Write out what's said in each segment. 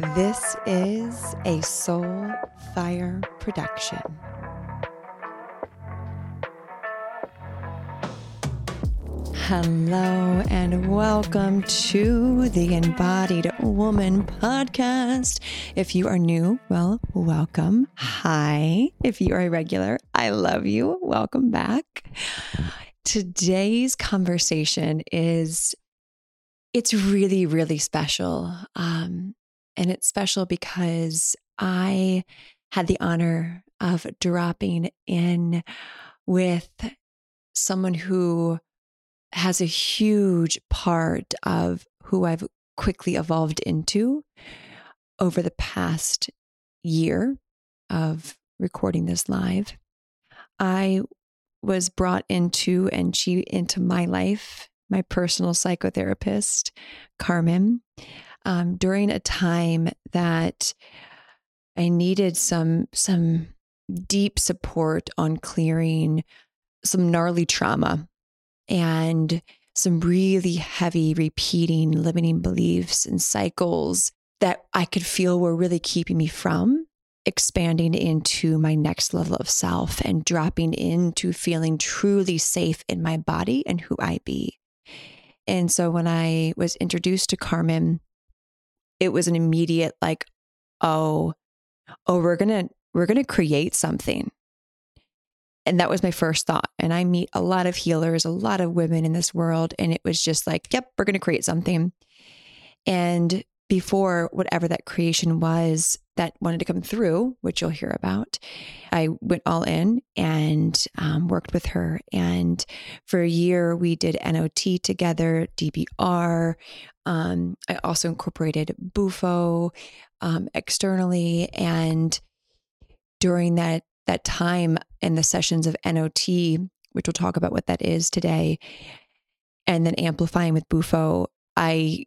This is a Soul Fire production. Hello and welcome to the Embodied Woman podcast. If you are new, well, welcome. Hi. If you are a regular, I love you. Welcome back. Today's conversation is it's really, really special. Um, and it's special because I had the honor of dropping in with someone who has a huge part of who I've quickly evolved into over the past year of recording this live. I was brought into and she into my life, my personal psychotherapist, Carmen, um, during a time that I needed some some deep support on clearing some gnarly trauma and some really heavy repeating limiting beliefs and cycles that I could feel were really keeping me from expanding into my next level of self and dropping into feeling truly safe in my body and who I be. And so when I was introduced to Carmen, it was an immediate like, oh, oh, we're gonna we're gonna create something. And that was my first thought. And I meet a lot of healers, a lot of women in this world. And it was just like, yep, we're going to create something. And before whatever that creation was that wanted to come through, which you'll hear about, I went all in and um, worked with her. And for a year, we did NOT together, DBR. Um, I also incorporated Bufo um, externally. And during that that time in the sessions of NOT, which we'll talk about what that is today, and then amplifying with Bufo, I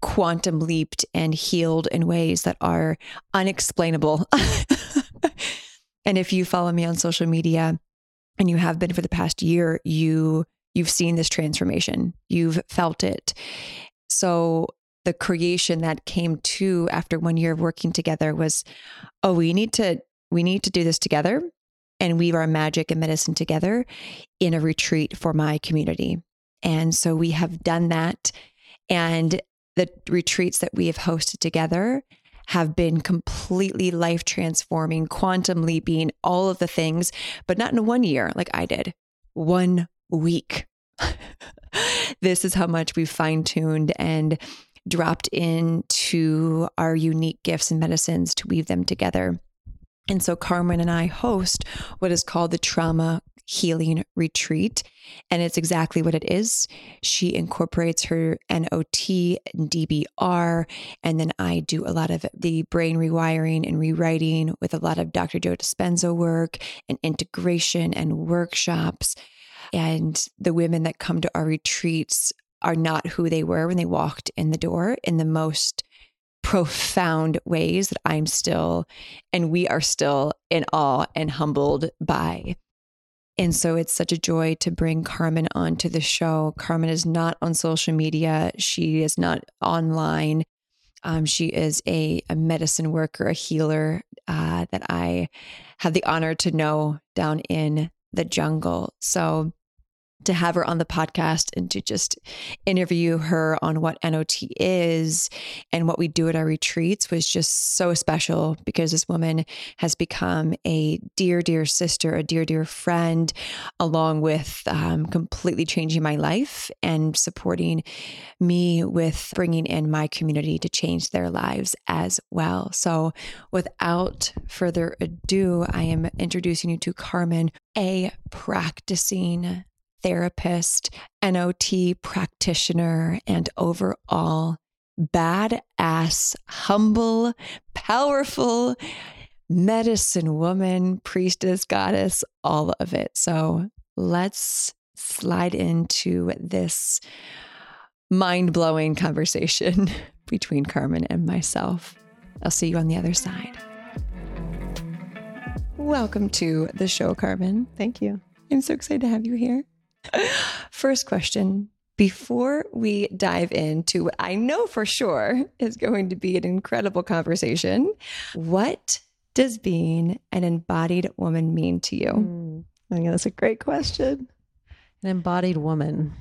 quantum leaped and healed in ways that are unexplainable. and if you follow me on social media and you have been for the past year, you you've seen this transformation. You've felt it. So the creation that came to after one year of working together was, oh, we need to we need to do this together and weave our magic and medicine together in a retreat for my community. And so we have done that. And the retreats that we have hosted together have been completely life transforming, quantum leaping, all of the things, but not in one year like I did, one week. this is how much we've fine tuned and dropped into our unique gifts and medicines to weave them together. And so Carmen and I host what is called the Trauma Healing Retreat. And it's exactly what it is. She incorporates her NOT and DBR. And then I do a lot of the brain rewiring and rewriting with a lot of Dr. Joe Dispenza work and integration and workshops. And the women that come to our retreats are not who they were when they walked in the door in the most profound ways that I'm still and we are still in awe and humbled by. And so it's such a joy to bring Carmen onto the show. Carmen is not on social media, she is not online. Um, she is a, a, medicine worker, a healer uh, that I have the honor to know down in the jungle. So to have her on the podcast and to just interview her on what NOT is and what we do at our retreats was just so special because this woman has become a dear, dear sister, a dear, dear friend, along with um, completely changing my life and supporting me with bringing in my community to change their lives as well. So, without further ado, I am introducing you to Carmen, a practicing therapist, NOT practitioner, and overall badass, humble, powerful medicine woman, priestess, goddess, all of it. So let's slide into this mind blowing conversation between Carmen and myself. I'll see you on the other side. Welcome to the show, Carmen. Thank you. I'm so excited to have you here. First question Before we dive into what I know for sure is going to be an incredible conversation, what does being an embodied woman mean to you? Mm, I think that's a great question. An embodied woman.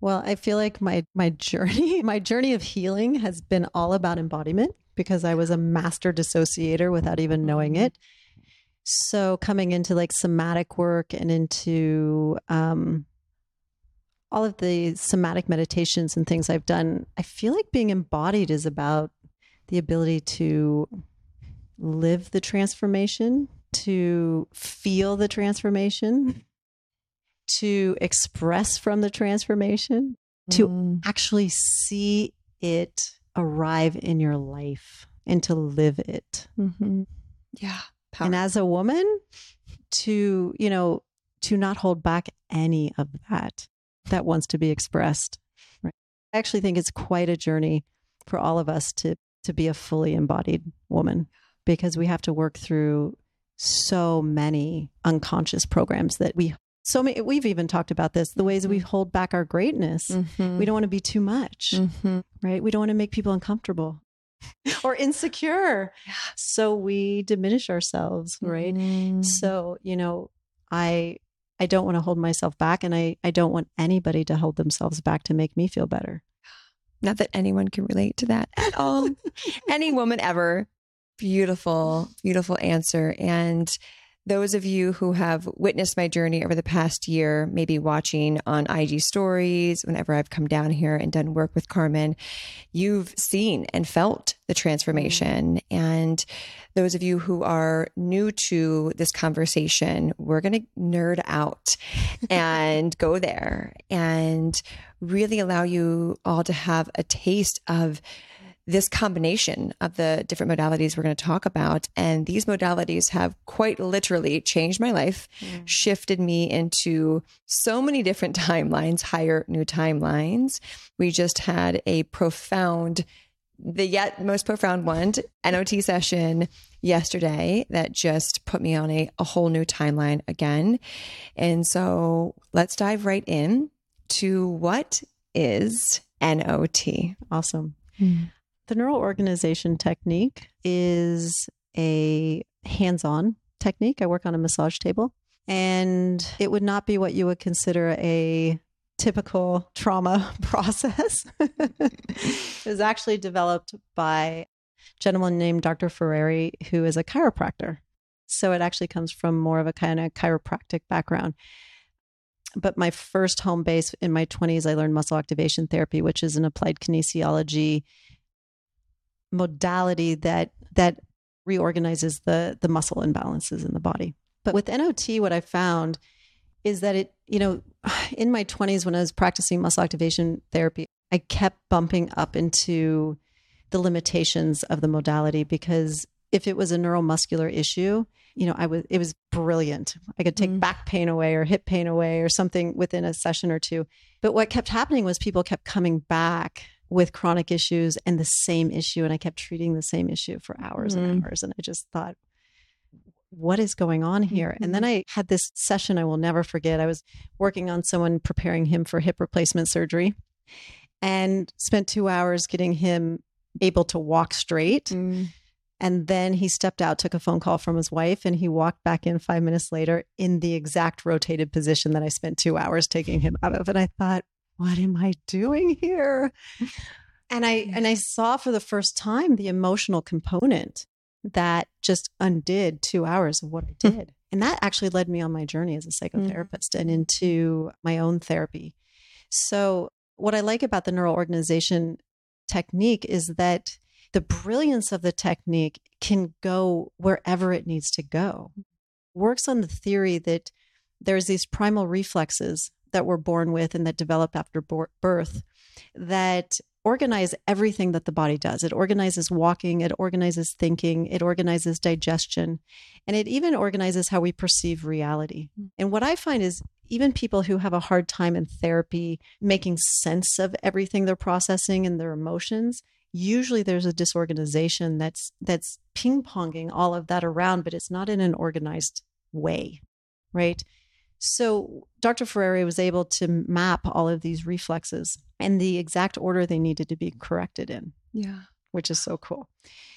Well, I feel like my my journey, my journey of healing has been all about embodiment because I was a master dissociator without even knowing it. So coming into like somatic work and into um, all of the somatic meditations and things I've done, I feel like being embodied is about the ability to live the transformation, to feel the transformation, to express from the transformation, to Mm. actually see it arrive in your life and to live it. Mhm. Yeah. Power. And as a woman, to, you know, to not hold back any of that that wants to be expressed. Right. I actually think it's quite a journey for all of us to to be a fully embodied woman because we have to work through so many unconscious programs that we so many we've even talked about this the ways we hold back our greatness Mhm. we don't want to be too much Mhm. right we don't want to make people uncomfortable or insecure Yeah. so we diminish ourselves right Mhm. so you know i i don't want to hold myself back and i i don't want anybody to hold themselves back to make me feel better Not that anyone can relate to that at all. Any woman ever. Beautiful, beautiful answer. And those of you who have witnessed my journey over the past year, maybe watching on IG stories, whenever I've come down here and done work with Carmen, you've seen and felt the transformation. And those of you who are new to this conversation, we're going to nerd out and go there and really allow you all to have a taste of this combination of the different modalities we're going to talk about. And these modalities have quite literally changed my life, mm. shifted me into so many different timelines, higher new timelines. We just had a profound, the yet most profound one, NOT session yesterday that just put me on a, a whole new timeline again. And so let's dive right in to what is NOT. awesome hmm. The neural organization technique is a hands-on technique. I work on a massage table and it would not be what you would consider a typical trauma process. It was actually developed by a gentleman named dr ferreri who is a chiropractor. So it actually comes from more of a kind of chiropractic background. But my first home base in my 20s i learned muscle activation therapy which is an applied kinesiology modality that that reorganizes the the muscle imbalances in the body. But with NOT, what I found is that it, you know, in my 20s when I was practicing muscle activation therapy, I kept bumping up into the limitations of the modality because if it was a neuromuscular issue, you know, I was it was brilliant. I could take Mm. back pain away or hip pain away or something within a session or two. But what kept happening was people kept coming back with chronic issues and the same issue and I kept treating the same issue for hours and Mm. hours and I just thought what is going on here? And then I had this session I will never forget. I was working on someone preparing him for hip replacement surgery and spent 2 hours getting him able to walk straight. And then he stepped out, took a phone call from his wife, and he walked back in five minutes later in the exact rotated position that I spent two hours taking him out of. And I thought, what am I doing here? And I mm. and I saw for the first time the emotional component that just undid two hours of what I hmm. did. And that actually led me on my journey as a mm. psychotherapist and into my own therapy. So what I like about the neural organization technique is that the brilliance of the technique can go wherever it needs to go. Works on the theory that there's these primal reflexes that we're born with and that develop after birth that organize everything that the body does. It organizes walking, it organizes thinking, it organizes digestion, and it even organizes how we perceive reality. Mm. And what I find is even people who have a hard time in therapy making sense of everything they're processing and their emotions, usually there's a disorganization that's that's ping-ponging all of that around, but it's not in an organized way, right? So Dr. Ferreri was able to map all of these reflexes and the exact order they needed to be corrected in, Yeah. which is so cool.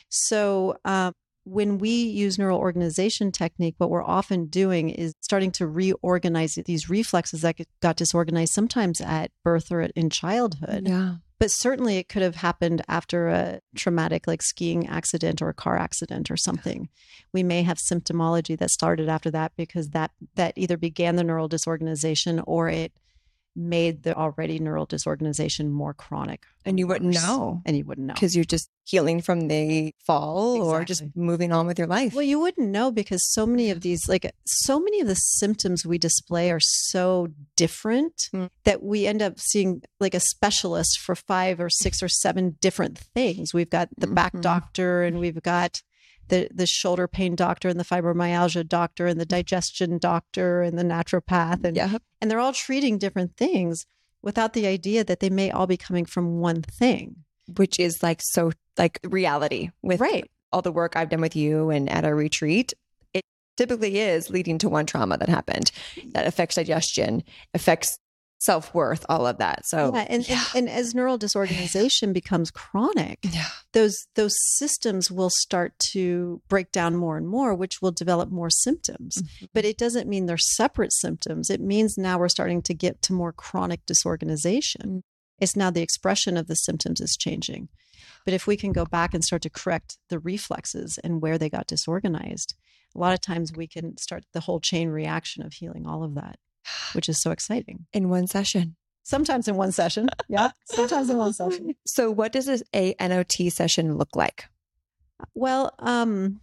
So um, when we use neural organization technique, what we're often doing is starting to reorganize these reflexes that got disorganized sometimes at birth or in childhood. Yeah. But certainly it could have happened after a traumatic, like skiing accident or a car accident or something. We may have symptomology that started after that because that that either began the neural disorganization or it made the already neural disorganization more chronic. And you wouldn't know And you wouldn't know. because you're just healing from the fall or just moving on with your life. Well, you wouldn't know because so many of these, like so many of the symptoms we display are so different Mm. that we end up seeing like a specialist for five or six or seven different things. We've got the back Mhm. doctor and we've got the, the shoulder pain doctor and the fibromyalgia doctor and the digestion doctor and the naturopath and yeah. and they're all treating different things without the idea that they may all be coming from one thing. Which is like so like reality with Right. all the work I've done with you and at our retreat. It typically is leading to one trauma that happened that affects digestion, affects self worth, all of that. So yeah, and, yeah. and and as neural disorganization becomes chronic, yeah. those those systems will start to break down more and more which will develop more symptoms Mm-hmm. but it doesn't mean they're separate symptoms it means now we're starting to get to more chronic disorganization it's now the expression of the symptoms is changing but if we can go back and start to correct the reflexes and where they got disorganized a lot of times we can start the whole chain reaction of healing all of that which is so exciting in one session. sometimes in one session yeah sometimes in one session So what does a, a NOT session look like? Well, um,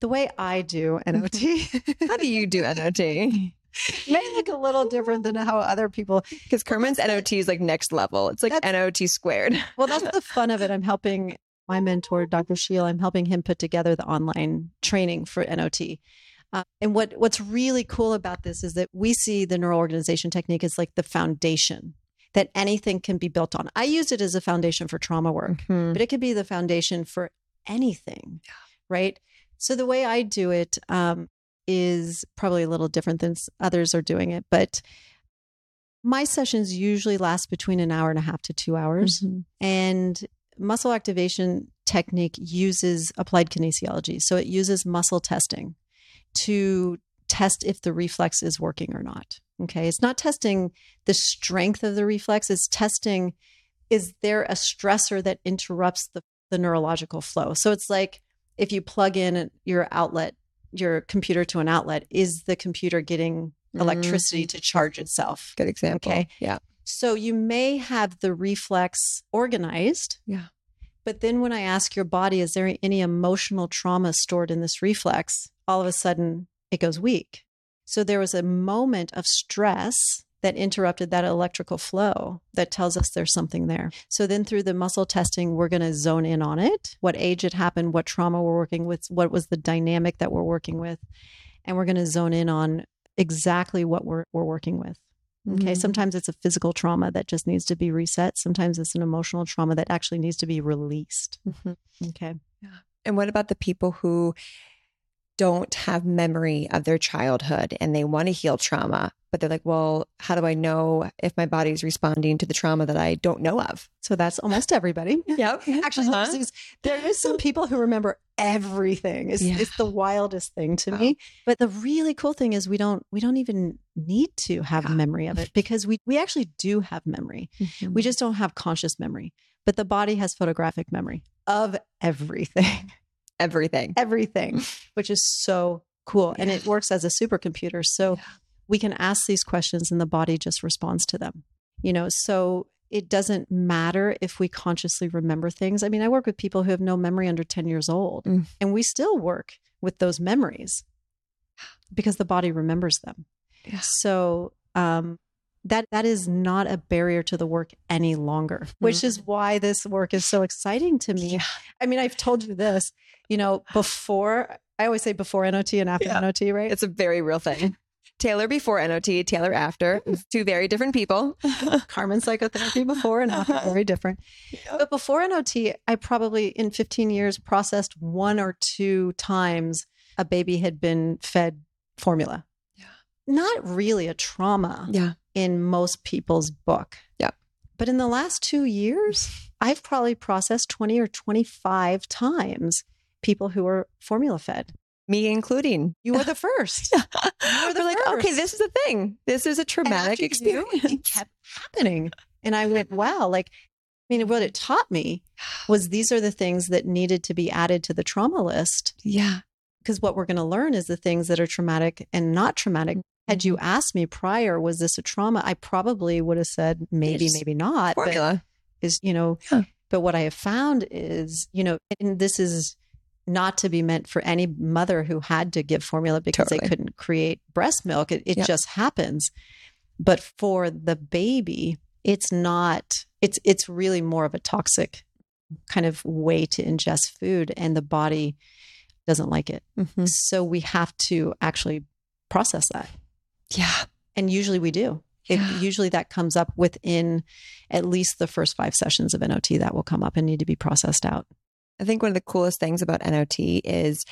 the way I do NOT How do you do NOT? may look a little different than how other people. Because Carmen's NOT is like next level. It's like NOT squared. Well, that's the fun of it. I'm helping my mentor, Dr. Sheil. I'm helping him put together the online training for NOT. Uh, and what what's really cool about this is that we see the neural organization technique as like the foundation that anything can be built on. I use it as a foundation for trauma work. Mhm. but it could be the foundation for anything right so the way i do it um, is probably a little different than others are doing it but my sessions usually last between an hour and a half to two hours Mhm. and muscle activation technique uses applied kinesiology so it uses muscle testing to test if the reflex is working or not okay it's not testing the strength of the reflex it's testing is there a stressor that interrupts the, the neurological flow so it's like if you plug in your outlet your computer to an outlet is the computer getting electricity mm-hmm. to charge itself Good example. Okay. Yeah. so you may have the reflex organized. Yeah. But then when I ask your body, is there any emotional trauma stored in this reflex? All of a sudden it goes weak. So there was a moment of stress that interrupted that electrical flow that tells us there's something there. So then through the muscle testing, we're going to zone in on it, what age it happened, what trauma we're working with, what was the dynamic that we're working with. And we're going to zone in on exactly what we're, we're working with. Okay. Mhm. Sometimes it's a physical trauma that just needs to be reset. Sometimes it's an emotional trauma that actually needs to be released. Mhm. Okay. And what about the people who don't have memory of their childhood and they want to heal trauma, but they're like, well, how do I know if my body's responding to the trauma that I don't know of? So that's almost everybody. Yep. Actually, Uh-huh. there's- there is some people who remember everything. It's, Yeah. it's the wildest thing to Wow. me. But the really cool thing is we don't we don't even need to have Yeah. memory of it because we we actually do have memory. Mm-hmm. We just don't have conscious memory. But the body has photographic memory of everything. Everything. everything, which is so cool. And it works as a supercomputer. So Yeah. we can ask these questions and the body just responds to them. You know, so it doesn't matter if we consciously remember things. I mean, I work with people who have no memory under 10 years old, Mm. and we still work with those memories because the body remembers them. Yeah. So, um, that that is not a barrier to the work any longer, which is mm. why this work is so exciting to me. Yeah. I mean, I've told you this, you know, before I always say before NOT and after Yeah. NOT, right? It's a very real thing. Taylor before NOT, Taylor after. Two very different people. Carmen psychotherapy before and after, very different. But before NOT, I probably in 15 years processed one or two times a baby had been fed formula. Yeah. not really a trauma Yeah. In most people's book. Yeah. But in the last two years, I've probably processed 20 or 25 times people who are formula fed. Me including. You were the first. We're the like, okay, this is a thing. This is a traumatic after you, experience. It kept happening. And I went, wow, like, I mean, what it taught me was these are the things that needed to be added to the trauma list. yeah. Because what we're going to learn is the things that are traumatic and not traumatic. Had you asked me prior, was this a trauma? I probably would have said maybe, Yes. maybe not. But Formula. is, you know, Yeah. but what I have found is, you know, and this is not to be meant for any mother who had to give formula because Totally. they couldn't create breast milk. It, it Yep. just happens. But for the baby, it's not, it's, it's really more of a toxic kind of way to ingest food and the body doesn't like it. Mhm. So we have to actually process that. Yeah. And usually we do. It, Yeah. usually that comes up within at least the first five sessions of NOT that will come up and need to be processed out. I think one of the coolest things about NOT is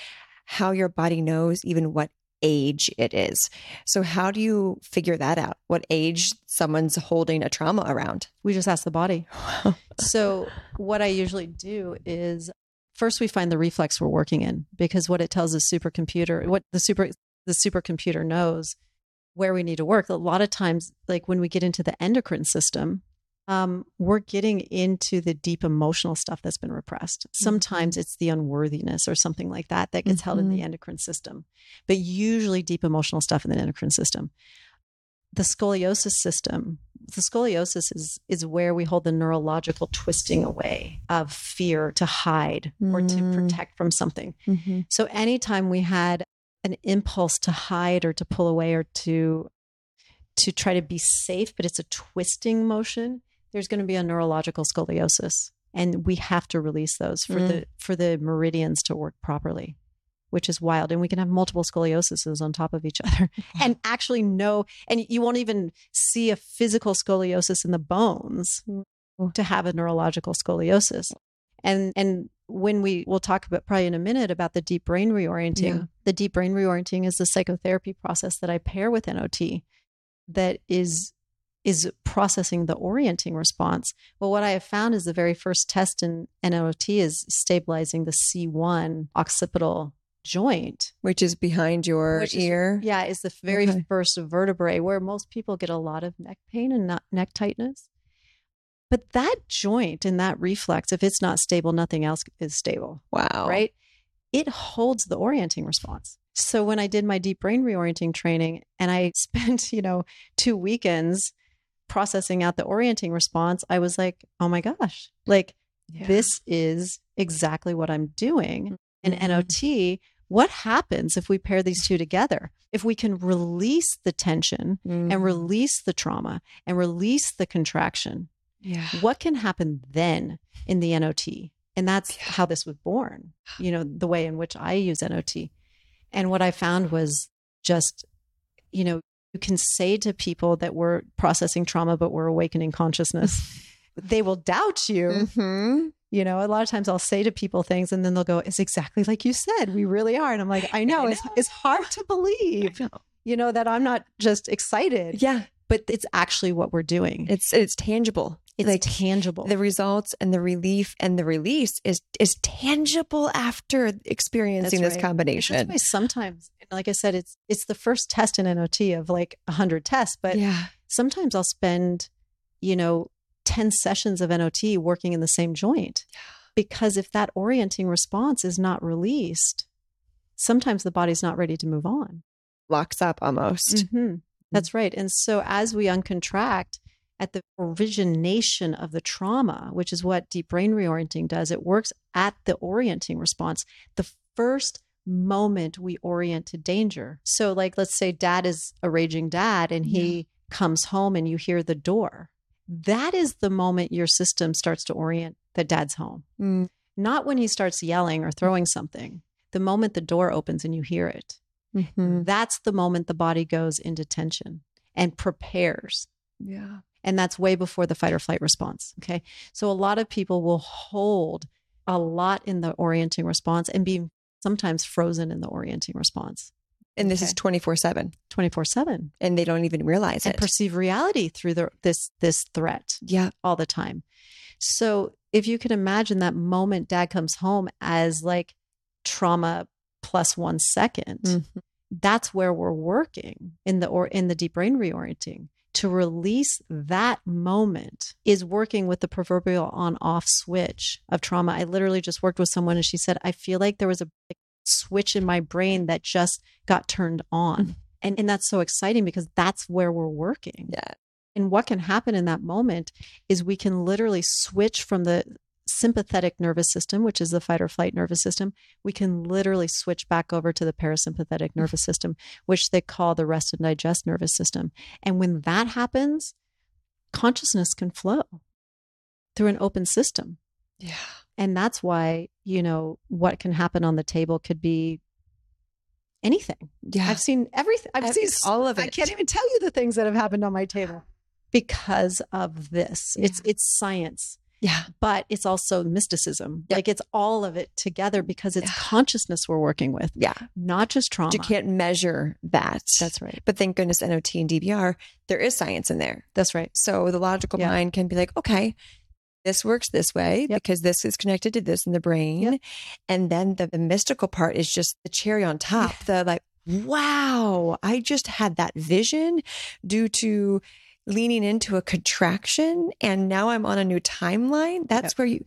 how your body knows even what age it is. So, how do you figure that out? What age someone's holding a trauma around? We just ask the body. So, what I usually do is first we find the reflex we're working in because what it tells the supercomputer, what the super the supercomputer knows where we need to work. A lot of times, like when we get into the endocrine system, um, we're getting into the deep emotional stuff that's been repressed. Sometimes it's the unworthiness or something like that that gets held in the endocrine system, but usually deep emotional stuff in the endocrine system. The scoliosis system, the scoliosis is is where we hold the neurological twisting away of fear to hide or to Mm. protect from something. Mm-hmm. So anytime we had an impulse to hide or to pull away or to to try to be safe, but it's a twisting motion, there's going to be a neurological scoliosis. And we have to release those for Mm. the for the meridians to work properly, which is wild. And we can have multiple scoliosises on top of each other and actually know and you won't even see a physical scoliosis in the bones to have a neurological scoliosis. And and when we we'll talk about probably in a minute about the deep brain reorienting. Yeah. The deep brain reorienting is the psychotherapy process that I pair with NOT that is is processing the orienting response. Well, what I have found is the very first test in NOT is stabilizing the C1 occipital joint. Which is behind your Which is- ear. Yeah, is the very Okay. first vertebrae where most people get a lot of neck pain and not neck tightness. But that joint and that reflex, if it's not stable, nothing else is stable, Wow. right? It holds the orienting response. So when I did my deep brain reorienting training and I spent, you know, two weekends processing out the orienting response, I was like, oh my gosh, like Yeah. this is exactly what I'm doing in Mhm. NOT. What happens if we pair these two together? If we can release the tension Mm. and release the trauma and release the contraction, yeah. what can happen then in the NOT? And that's Yeah. how this was born, you know, the way in which I use NOT. And what I found was just, you know, you can say to people that we're processing trauma, but we're awakening consciousness, they will doubt you. Mm-hmm. You know, a lot of times I'll say to people things and then they'll go, It's exactly like you said. We really are. And I'm like, I know, I it's, it's hard to believe, you know, that I'm not just excited, Yeah. but it's actually what we're doing. It's it's tangible. It's like tangible. the results and the relief and the release is is tangible after experiencing That's this right. combination. That's why sometimes, like I said, it's it's the first test in NOT of like a hundred tests, but yeah. sometimes I'll spend, you know, 10 sessions of NOT working in the same joint. Because if that orienting response is not released, sometimes the body's not ready to move on. Locks up almost. Mhm. That's right. And so as we uncontract at the origination of the trauma, which is what deep brain reorienting does, it works at the orienting response. The first moment we orient to danger. So, like, let's say dad is a raging dad and he comes home and you hear the door. That is the moment your system starts to orient that dad's home. Mm. Not when he starts yelling or throwing something. The moment the door opens and you hear it. Mhm. That's the moment the body goes into tension and prepares. Yeah. And that's way before the fight or flight response. Okay. So a lot of people will hold a lot in the orienting response and be sometimes frozen in the orienting response. And this is 24 7. 24 7 And they don't even realize and it. perceive reality through the, this, this threat yeah. all the time. So if you can imagine that moment dad comes home as like trauma plus one second, Mhm. that's where we're working in the or in the deep brain reorienting to release that moment is working with the proverbial on off switch of trauma. I literally just worked with someone and she said i feel like there was a switch in my brain that just got turned on. And and that's so exciting because that's where we're working. Yeah. and what can happen in that moment is we can literally switch from the sympathetic nervous system, which is the fight or flight nervous system. We can literally switch back over to the parasympathetic mm. nervous system, which they call the rest and digest nervous system. And when that happens, consciousness can flow through an open system. Yeah. And that's why, you know, what can happen on the table could be anything. Yeah. I've seen everything. I've Ev- seen all of it. I can't even tell you the things that have happened on my table because of this. It's it's science, yeah. but it's also mysticism. Yep. Like it's all of it together because it's Yeah. consciousness we're working with, Yeah. not just trauma. You can't measure that. That's right. But thank goodness NOT and DBR, there is science in there. That's right. So the logical Yeah. mind can be like, okay, this works this way Yep. because this is connected to this in the brain. Yep. And then the, the mystical part is just the cherry on top. The like, wow, I just had that vision due to leaning into a contraction and now I'm on a new timeline. That's Yep. where you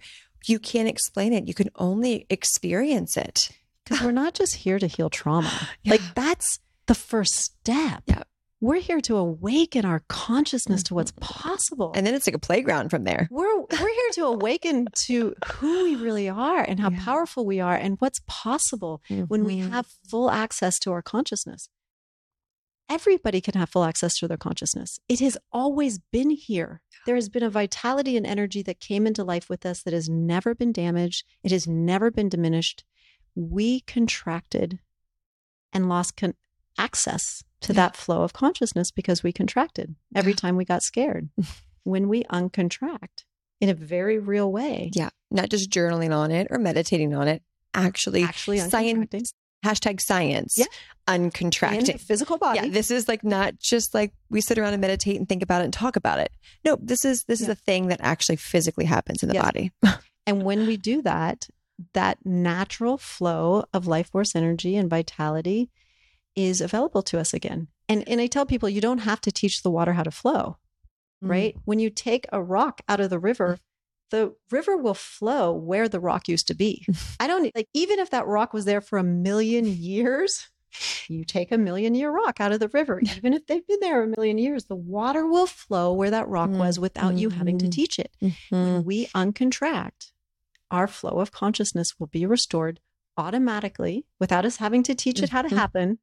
you can't explain it. You can only experience it. Because we're not just here to heal trauma. Yeah. Like that's the first step. Yeah. We're here to awaken our consciousness to what's possible. And then it's like a playground from there. we're we're here to awaken to who we really are and how Yeah. powerful we are and what's possible when we Mhm. have full access to our consciousness. Everybody can have full access to their consciousness. It has always been here. There has been a vitality and energy that came into life with us that has never been damaged. It has never been diminished. We contracted and lost con- access to Yeah. that flow of consciousness because we contracted every Yeah. time we got scared. when we uncontract in a very real way, Yeah. Not just journaling on it or meditating on it. Actually, actually science hashtag science Yeah. uncontracting. physical body. Yeah, this is like not just like we sit around and meditate and think about it and talk about it. No, this is this is a thing that actually physically happens in the body. And when we do that, that natural flow of life force energy and vitality is available to us again. And and I tell people you don't have to teach the water how to flow, Mm. right? When you take a rock out of the river, the river will flow where the rock used to be. I don't like even if that rock was there for a million years, you take a million year rock out of the river, even if they've been there a million years, the water will flow where that rock was without you having to Mhm. teach it Mhm. when we uncontract, our flow of consciousness will be restored automatically without us having to teach it how to Mhm. happen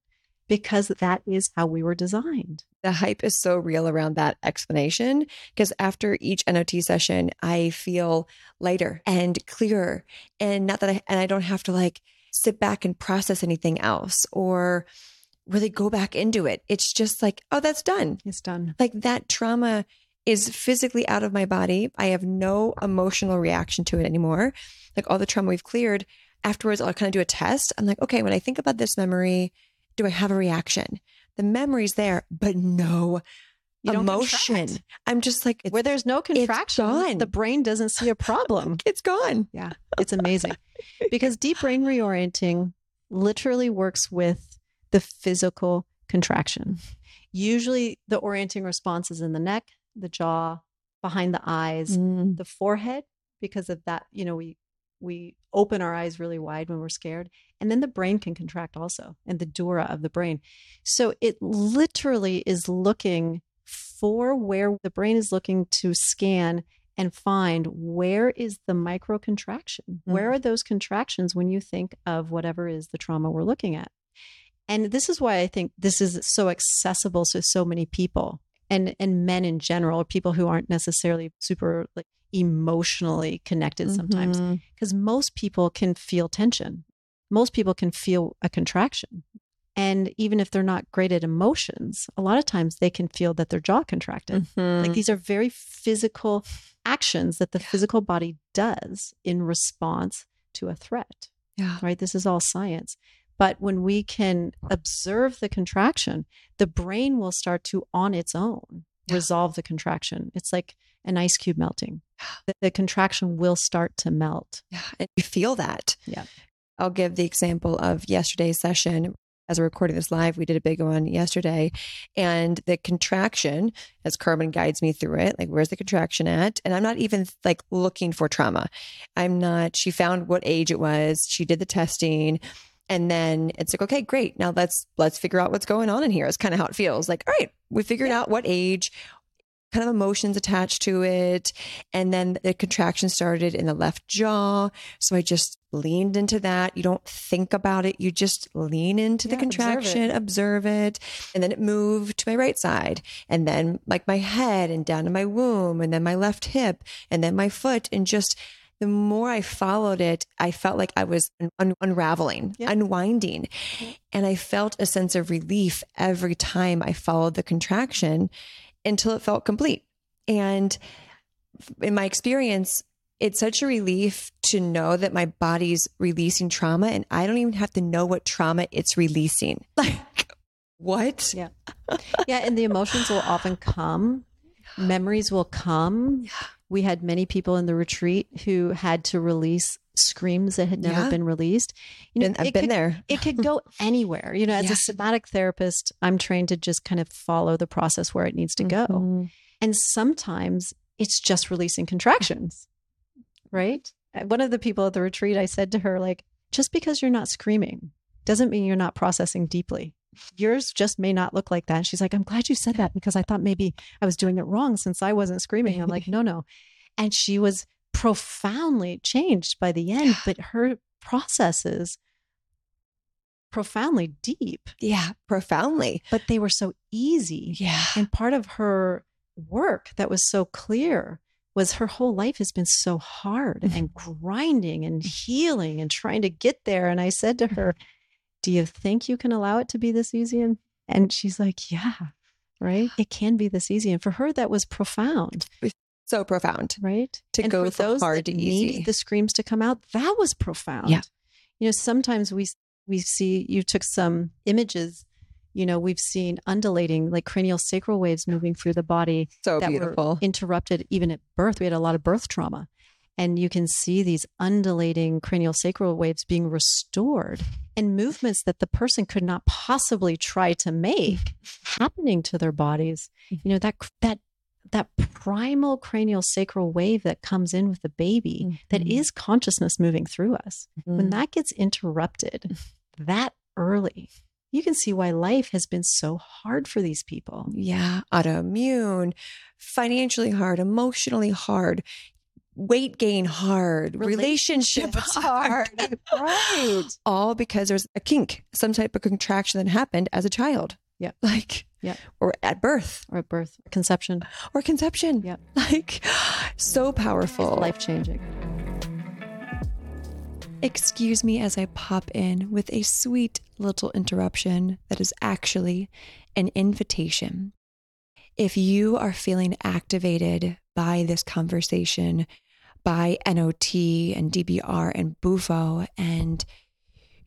because that is how we were designed. The hype is so real around that explanation because after each NOT session, I feel lighter and clearer, and not that I and I don't have to like sit back and process anything else or really go back into it. It's just like, oh, that's done. It's done. like that trauma is physically out of my body. I have no emotional reaction to it anymore. Like all the trauma we've cleared, afterwards I'll kind of do a test. I'm like, okay, when I think about this memory, do I have a reaction? The memory's there, but no You emotion. contract. I'm just like, Where there's no contraction, gone. the brain doesn't see a problem. it's gone. yeah, it's amazing. because deep brain reorienting literally works with the physical contraction. Usually the orienting response is in the neck, the jaw, behind the eyes, Mm. the forehead because of that you know we we open our eyes really wide when we're scared and then the brain can contract also and the dura of the brain. So it literally is looking for where the brain is looking to scan and find where is the micro contraction where mm. are those contractions when you think of whatever is the trauma we're looking at? And this is why i think this is so accessible to so many people and and men in general or people who aren't necessarily super like emotionally connected sometimes because most people can feel tension most people can feel a contraction and even if they're not great at emotions a lot of times they can feel that their jaw contracted Mhm. like these are very physical actions that the Yeah. physical body does in response to a threat yeah. right? This is all science. But when we can observe the contraction, the brain will start to, on its own, Yeah. resolve the contraction. It's like an ice cube melting. The, the contraction will start to melt. Yeah. And you feel that. Yeah. I'll give the example of yesterday's session. As we're recording this live, we did a big one yesterday. And the contraction, as Carmen guides me through it, like, where's the contraction at? And I'm not even like looking for trauma. I'm not, she found what age it was. She did the testing. And then it's like, okay, great. Now let's let's figure out what's going on in here. It's kind of how it feels. Like, all right, we figured out what age, kind of emotions attached to it. And then the contraction started in the left jaw. So I just leaned into that. You don't think about it. You just lean into the Yeah, observe it. contraction, observe it. And then it moved to my right side. And then like my head and down to my womb and then my left hip and then my foot. And just the more I followed it, I felt like I was un- unraveling, Yeah. unwinding. Mm-hmm. And I felt a sense of relief every time I followed the contraction until it felt complete. And in my experience, it's such a relief to know that my body's releasing trauma and I don't even have to know what trauma it's releasing. Like, what? Yeah. Yeah. And the emotions will often come, memories will come. Yeah. We had many people in the retreat who had to release screams that had never Yeah. been released. You know, Been- I've it been could- there. it could go anywhere. You know, as Yeah. a somatic therapist, I'm trained to just kind of follow the process where it needs to go. Mhm. And sometimes it's just releasing contractions, right? Uh, One of the people at the retreat, I said to her, like, just because you're not screaming doesn't mean you're not processing deeply. Yours just may not look like that. And she's like, I'm glad you said that because I thought maybe I was doing it wrong since I wasn't screaming. I'm like, no, no. And she was profoundly changed by the end, but her processes profoundly deep, Yeah, profoundly. but they were so easy. Yeah. And part of her work that was so clear was her whole life has been so hard mm-hmm. and grinding and healing and trying to get there. And I said to her, Do you think you can allow it to be this easy? And, and she's like, Yeah, right. It can be this easy. And for her, that was profound, So profound. right? To and go for from those hard that to easy. the screams to come out, that was profound. Yeah. You know, sometimes we we see you took some images. You know, we've seen undulating, like cranial sacral waves moving through the body So that beautiful. were interrupted even at birth. We had a lot of birth trauma. And you can see these undulating cranial sacral waves being restored and movements that the person could not possibly try to make happening to their bodies. You know, that that that primal cranial sacral wave that comes in with the baby that Mhm. is consciousness moving through us. When Mhm. that gets interrupted that early, you can see why life has been so hard for these people. Yeah, autoimmune, financially hard, emotionally hard, weight gain hard, relationship hard. right. All because there's a kink, some type of contraction that happened as a child. Yeah. Like, Yeah. At birth Or at birth, conception, or conception. Yeah. Like, so powerful. life changing. Excuse me as I pop in with a sweet little interruption that is actually an invitation. If you are feeling activated by this conversation, by NOT and DBR and BUFO, and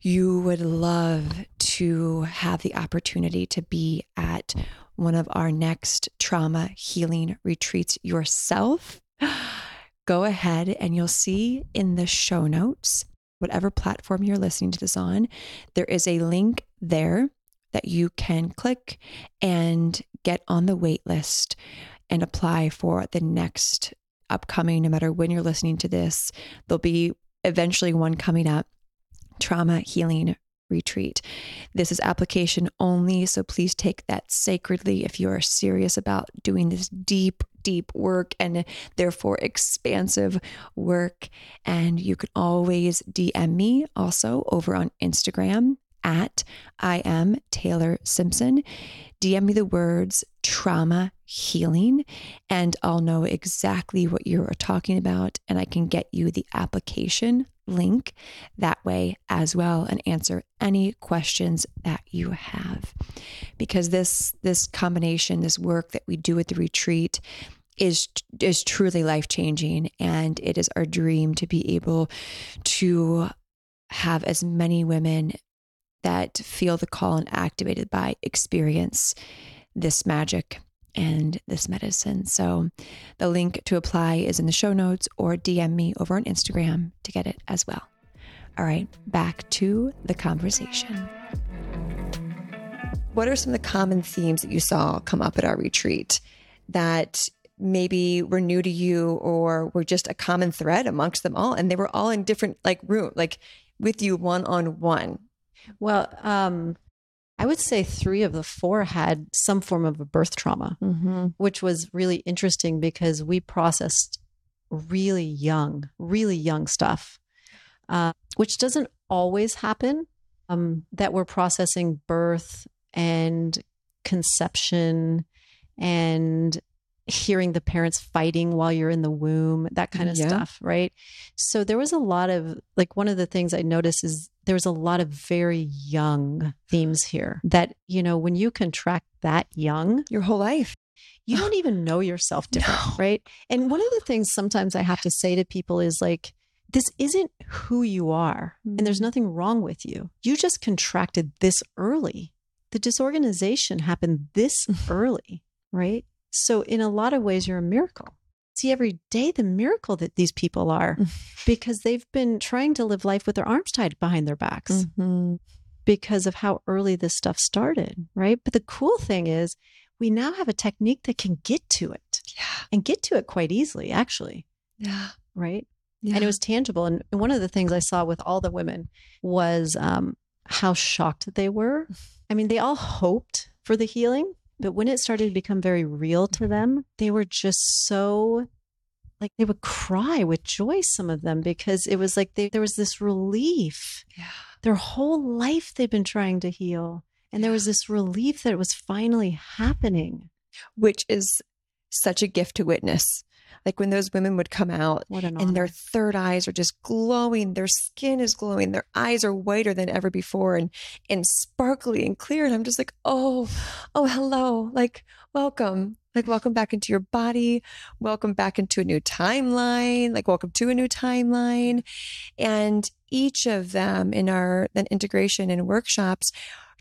you would love to have the opportunity to be at one of our next trauma healing retreats yourself, go ahead and you'll see in the show notes, whatever platform you're listening to this on, there is a link there that you can click and get on the wait list and apply for the next upcoming, no matter when you're listening to this. There'll be eventually one coming up trauma healing retreat. This is application only, so please take that sacredly if you are serious about doing this deep, deep work and therefore expansive work. And you can always DM me also over on Instagram at I am Taylor Simpson. DM me the words trauma healing, and I'll know exactly what you're talking about, and I can get you the application link that way as well and answer any questions that you have. Because this this combination this work that we do at the retreat is is truly life changing and it is our dream to be able to have as many women that feel the call and activated by experience this magic and this medicine. So the link to apply is in the show notes or DM me over on Instagram to get it as well. All right, back to the conversation. What are some of the common themes that you saw come up at our retreat that maybe were new to you or were just a common thread amongst them all? And they were all in different like room, like with you one on one. Well, um, I would say three of the four had some form of a birth trauma, Mm-hmm. which was really interesting because we processed really young, really young stuff, uh, which doesn't always happen. Um, that we're processing birth and conception and hearing the parents fighting while you're in the womb, that kind of Yeah. stuff, right? So there was a lot of like one of the things I noticed is there was a lot of very young themes here that, you know, when you contract that young, Your whole life. you don't even know yourself different, No. right? And one of the things sometimes I have to say to people is like, this isn't who you are, and there's Mhm. nothing wrong with you. You just contracted this early. The disorganization happened this early, right? So, in a lot of ways, you're a miracle. See every day the miracle that these people are because they've been trying to live life with their arms tied behind their backs Mm-hmm. because of how early this stuff started, right? But the cool thing is, we now have a technique that can get to it Yeah. and get to it quite easily, actually, Yeah. right? Yeah. And it was tangible. And one of the things I saw with all the women was um, how shocked they were. I mean, they all hoped for the healing, but when it started to become very real to mm-hmm. them, they were just so like they would cry with joy, some of them, because it was like they, there was this relief yeah. their whole life they've been trying to heal. And there was this relief that it was finally happening. Which is such a gift to witness. Like when those women would come out an and their third eyes are just glowing, their skin is glowing, their eyes are whiter than ever before and and sparkly and clear. And I'm just like, oh, oh, hello. Like, welcome. Like, welcome back into your body. Welcome back into a new timeline. Like, welcome to a new timeline. And each of them in our then integration and workshops,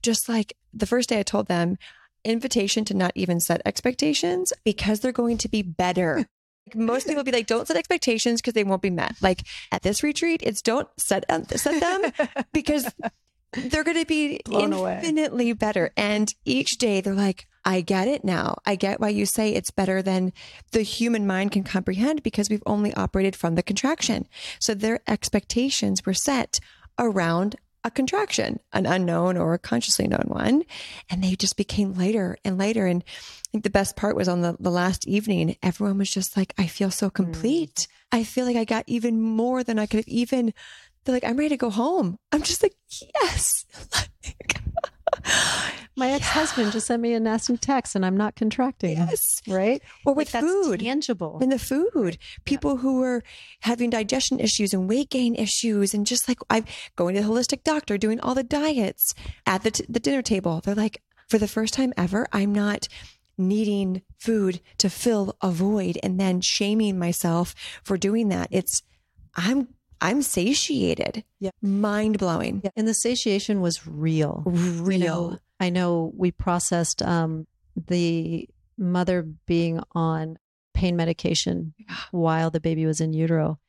just like the first day I told them, invitation to not even set expectations because they're going to be better. Hmm. Most people be like, don't set expectations because they won't be met. Like at this retreat, it's don't set um, set them because they're going to be Blown away. infinitely better. And each day they're like, I get it now. I get why you say it's better than the human mind can comprehend because we've only operated from the contraction. So their expectations were set around a contraction, an unknown or a consciously known one. And they just became lighter and lighter. And I think the best part was on the, the last evening, everyone was just like, I feel so hmm. complete. I feel like I got even more than I could have even. They're like, I'm ready to go home. I'm just like, yes. My ex husband just sent me a nasty text and I'm not contracting. Yes. Right? Or Like, with that's food. tangible. in the food. People who were having digestion issues and weight gain issues, and just like I'm going to the holistic doctor, doing all the diets at the, t- the dinner table. They're like, for the first time ever, I'm not needing food to fill a void and then shaming myself for doing that. It's, I'm, I'm satiated. Yeah. Mind blowing. Yeah. And the satiation was real. Real. You know, I know we processed um, the mother being on pain medication while the baby was in utero.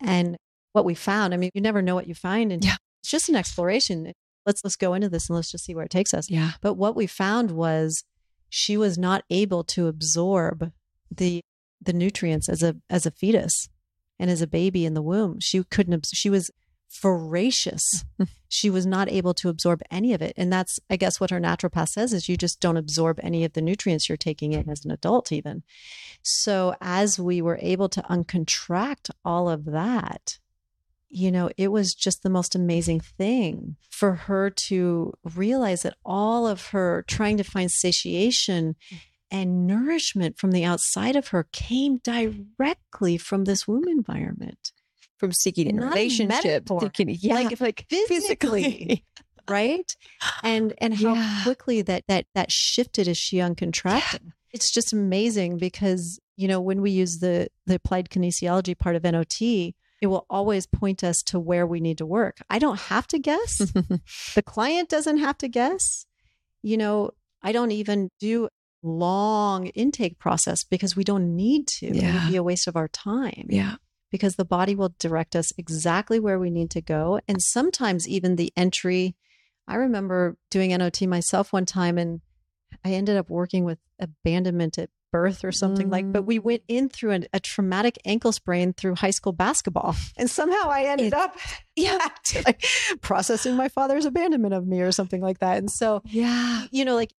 And what we found, I mean, you never know what you find. And Yeah. it's just an exploration. Let's let's go into this and let's just see where it takes us. yeah. But what we found was she was not able to absorb the the nutrients as a as a fetus and as a baby in the womb. She couldn't she was voracious. she was not able to absorb any of it. And that's I guess what her naturopath says is you just don't absorb any of the nutrients you're taking in as an adult even. So as we were able to uncontract all of that, you know, it was just the most amazing thing for her to realize that all of her trying to find satiation mm. And nourishment from the outside of her came directly from this womb environment, From seeking in Not relationships, seeking, yeah, Like- like, physically. right? And and how Yeah. quickly that that that shifted as she uncontracted. It's just amazing because you know when we use the the applied kinesiology part of NOT, it will always point us to where we need to work. I don't have to guess. the client doesn't have to guess. You know, I don't even do long intake process because we don't need to. Yeah. It would be a waste of our time. yeah. Because the body will direct us exactly where we need to go. And sometimes even the entry. I remember doing NOT myself one time and I ended up working with abandonment at birth or something like but mm. we went in through an, a traumatic ankle sprain through high school basketball and somehow i ended It's- up yeah like processing my father's abandonment of me or something like that and so Yeah. you know like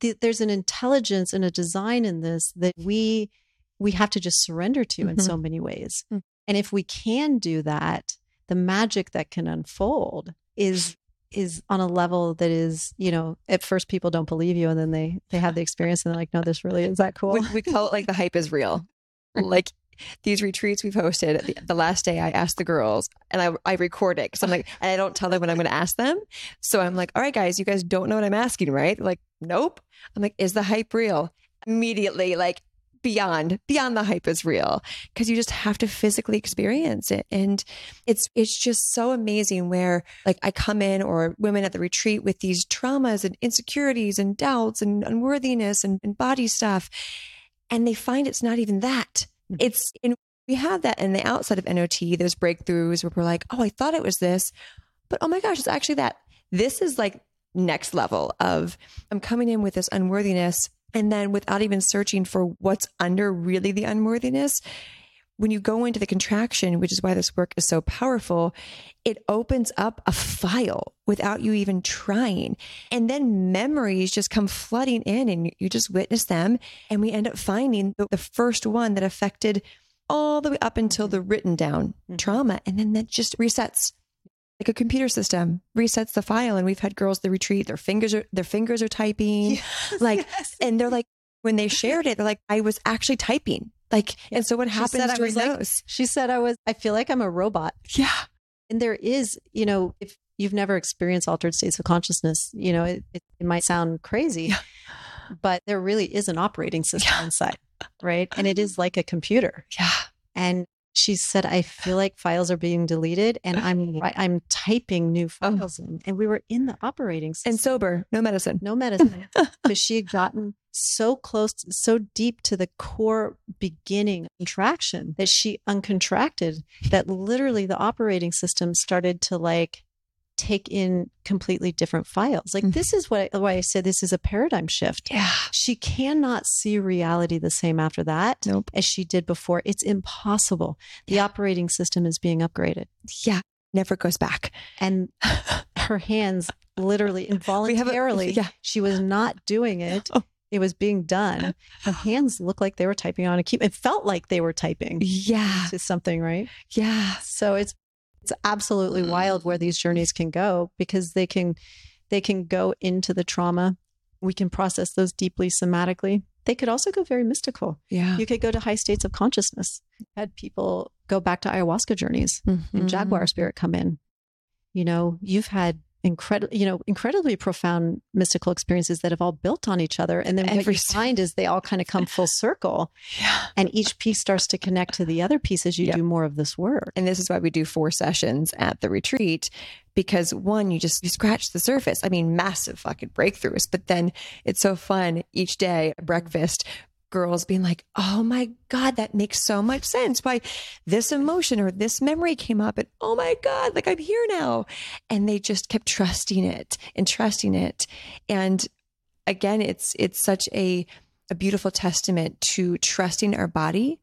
th- there's an intelligence and a design in this that we we have to just surrender to in Mhm. so many ways Mm. and if we can do that the magic that can unfold is is on a level that is you know at first people don't believe you and then they they have the experience and they're like no this really is that cool We, we call it like the hype is real. Like these retreats we've hosted, the, the last day I asked the girls and I, I record it because I'm like, and I don't tell them when I'm going to ask them. So I'm like, all right, guys, you guys don't know what I'm asking, right? Like, nope. I'm like, is the hype real? Immediately, like, beyond beyond the hype is real because you just have to physically experience it and it's it's just so amazing where like i come in or women at the retreat with these traumas and insecurities and doubts and unworthiness and, and body stuff and they find it's not even that. Mm. it's in we have that in the outside of not those breakthroughs where we're like oh i thought it was this. But oh my gosh it's actually that. This is like next level of i'm coming in with this unworthiness and then without even searching for what's under really the unworthiness, when you go into the contraction, which is why this work is so powerful, it opens up a file without you even trying. And then memories just come flooding in and you just witness them. And we end up finding the, the first one that affected all the way up until the written down Mhm. trauma. And then that just resets like a computer system resets the file and we've had girls the retreat their fingers are their fingers are typing like and they're like when they shared it they're like i was actually typing like and so what happens during like- those? she said i was i feel like i'm a robot. Yeah. And there is you know if you've never experienced altered states of consciousness you know it, it, it might sound crazy Yeah. but there really is an operating system Yeah. inside right? And it is like a computer. Yeah. And she said i feel like files are being deleted and i'm i'm typing new Oh. files in. And we were in the operating system. and sober no medicine. No medicine. Because she had gotten so close so deep to the core beginning contraction that she uncontracted that literally the operating system started to like take in completely different files. Like Mhm. this is what I, why i said this is a paradigm shift. Yeah. She cannot see reality the same after that nope. as she did before. It's impossible. The Yeah. operating system is being upgraded. Yeah. Never goes back. And her hands literally We have a- involuntarily yeah. she was not doing it. Oh. It was being done her hands looked like they were typing on a keyboard it felt like they were typing yeah. to something right? Yeah. So it's it's absolutely wild where these journeys can go because they can they can go into the trauma. We can process those deeply somatically. They could also go very mystical. Yeah. You could go to high states of consciousness. Had people go back to ayahuasca journeys and Mhm. jaguar spirit come in. You know you've had incredible you know incredibly profound mystical experiences that have all built on each other. And then what Every you si- find is they all kind of come full circle. Yeah. And each piece starts to connect to the other piece as you Yep. do more of this work. And this is why we do four sessions at the retreat because one you just you scratch the surface. I mean massive fucking breakthroughs but then it's so fun each day breakfast girls being like oh my god that makes so much sense why this emotion or this memory came up and oh my god like i'm here now. And they just kept trusting it and trusting it. And again it's it's such a a beautiful testament to trusting our body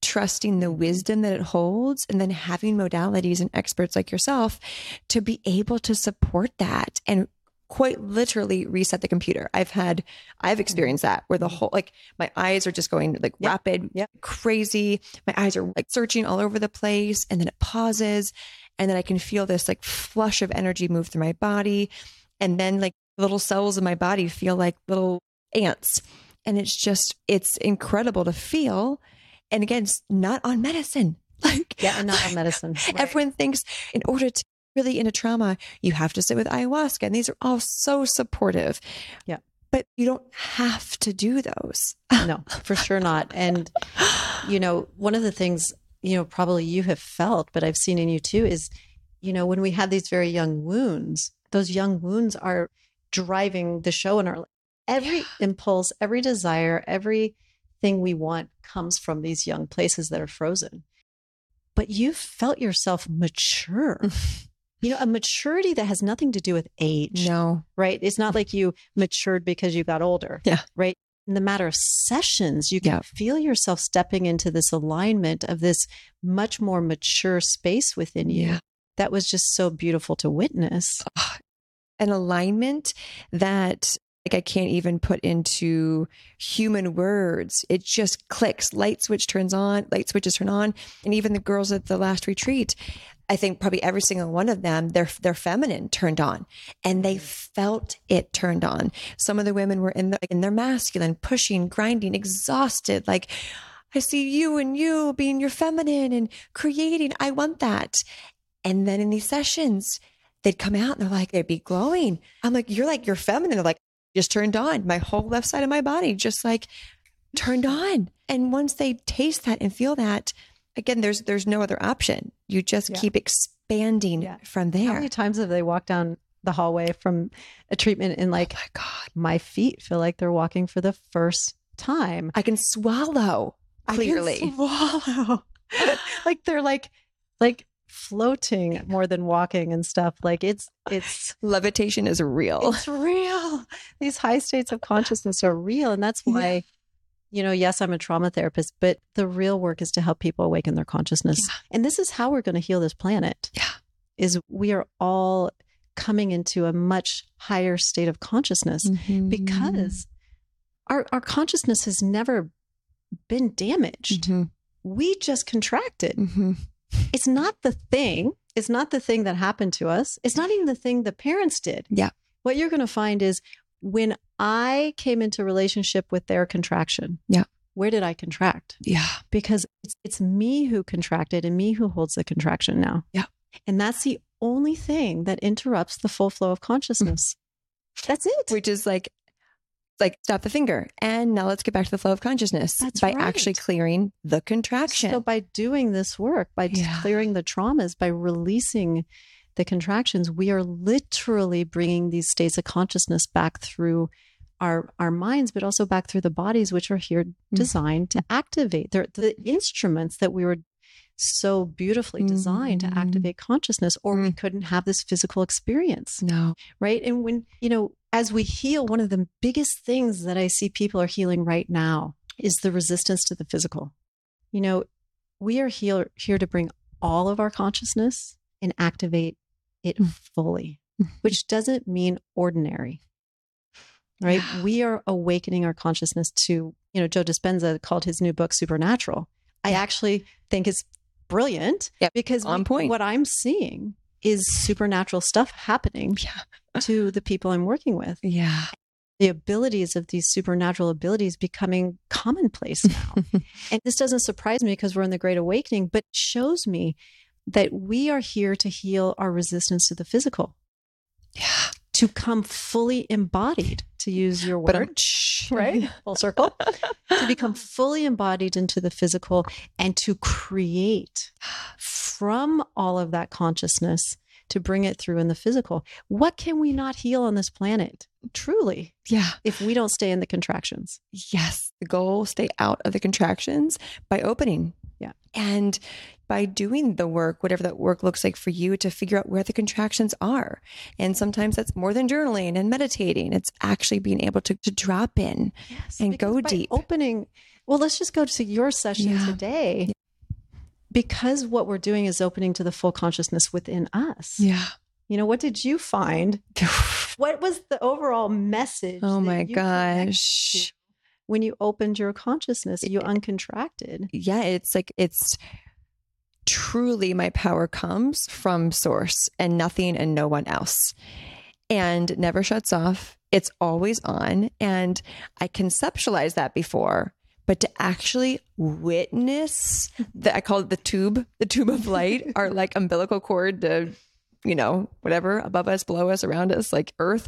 trusting the wisdom that it holds and then having modalities and experts like yourself to be able to support that and quite literally reset the computer. I've had I've experienced that where the mm-hmm. whole like my eyes are just going like Yep. rapid, Yep. crazy. My eyes are like searching all over the place and then it pauses and then I can feel this like flush of energy move through my body and then like little cells in my body feel like little ants and it's just it's incredible to feel and again it's not on medicine like yeah not on medicine Right. everyone thinks in order to really into trauma you have to sit with ayahuasca and these are all so supportive Yeah. but you don't have to do those no for sure not and you know one of the things you know, probably you have felt, but I've seen in you too, is, you know, when we have these very young wounds, those young wounds are driving the show in our every Yeah. impulse, every desire, everything we want comes from these young places that are frozen. But you felt yourself mature. you know, a maturity that has nothing to do with age No. right? It's not like you matured because you got older. Yeah. Right. In the matter of sessions, you can Yeah. feel yourself stepping into this alignment of this much more mature space within you. Yeah. That was just so beautiful to witness. An alignment that like I can't even put into human words. It just clicks. Light switch turns on, light switches turn on. And even the girls at the last retreat, I think probably every single one of them, their their feminine turned on, and they felt it turned on. Some of the women were in the in their masculine, pushing, grinding, exhausted. Like I see you and you being your feminine and creating. I want that. And then in these sessions, they'd come out and they're like, they'd be glowing. I'm like, you're like, you're feminine. They're like, just turned on. My whole left side of my body just like turned on. And once they taste that and feel that, again, there's there's no other option. You just Yeah. keep expanding Yeah. from there. How many times have they walked down the hallway from a treatment and like oh my God. my feet feel like they're walking for the first time? I can swallow I can clearly. swallow. like they're like like floating more than walking and stuff. Like it's it's Levitation is real. It's real. These high states of consciousness are real. And that's Yeah. why, you know, yes, I'm a trauma therapist, but the real work is to help people awaken their consciousness. And this is how we're going to heal this planet. Yeah. Is we are all coming into a much higher state of consciousness Mhm. because our, our consciousness has never been damaged. Mhm. We just contracted Mhm. It's not the thing. It's not the thing that happened to us. It's not even the thing the parents did. Yeah. What you're going to find is when I came into relationship with their contraction. Yeah. Where did I contract? yeah. Because it's it's me who contracted and me who holds the contraction now. Yeah. And that's the only thing that interrupts the full flow of consciousness. Mm. That's it. Which is like like stop the finger and now let's get back to the flow of consciousness That's by right. actually clearing the contraction. So by doing this work, by Yeah. clearing the traumas, by releasing the contractions, we are literally bringing these states of consciousness back through our our minds, but also back through the bodies, which are here designed to activate. They're the instruments that we were so beautifully designed Mhm. to activate consciousness, or we Mm. couldn't have this physical experience no. right? And when, you know, as we heal, one of the biggest things that I see people are healing right now is the resistance to the physical. You know, we are here, here to bring all of our consciousness and activate it Mm. fully, which doesn't mean ordinary. Right? Yeah. We are awakening our consciousness to, you know, Joe Dispenza called his new book Supernatural. I actually think it's brilliant Yep, because on we- point. what I'm seeing is supernatural stuff happening Yeah. to the people I'm working with. Yeah. The abilities of these supernatural abilities becoming commonplace now. and this doesn't surprise me because we're in the Great Awakening, but shows me that we are here to heal our resistance to the physical, Yeah. to come fully embodied, to use your word, right? Full circle. to become fully embodied into the physical and to create from all of that consciousness to bring it through in the physical. What can we not heal on this planet? Truly, Yeah. if we don't stay in the contractions. Yes. The goal stay out of the contractions by opening. Yeah. And by doing the work, whatever that work looks like for you to figure out where the contractions are. And sometimes that's more than journaling and meditating. It's actually being able to, to drop in. Yes, And go deep. Opening. Well, let's just go to your session Yeah. today. Because what we're doing is opening to the full consciousness within us. Yeah. You know, what did you find? What was the overall message? oh my gosh. When you opened your consciousness, you uncontracted. yeah, it's like it's truly my power comes from source and nothing and no one else. And never shuts off. It's always on. And I conceptualized that before, but to actually witness that I call it the tube, the tube of light, our like umbilical cord to, you know, whatever above us, below us, around us, like earth,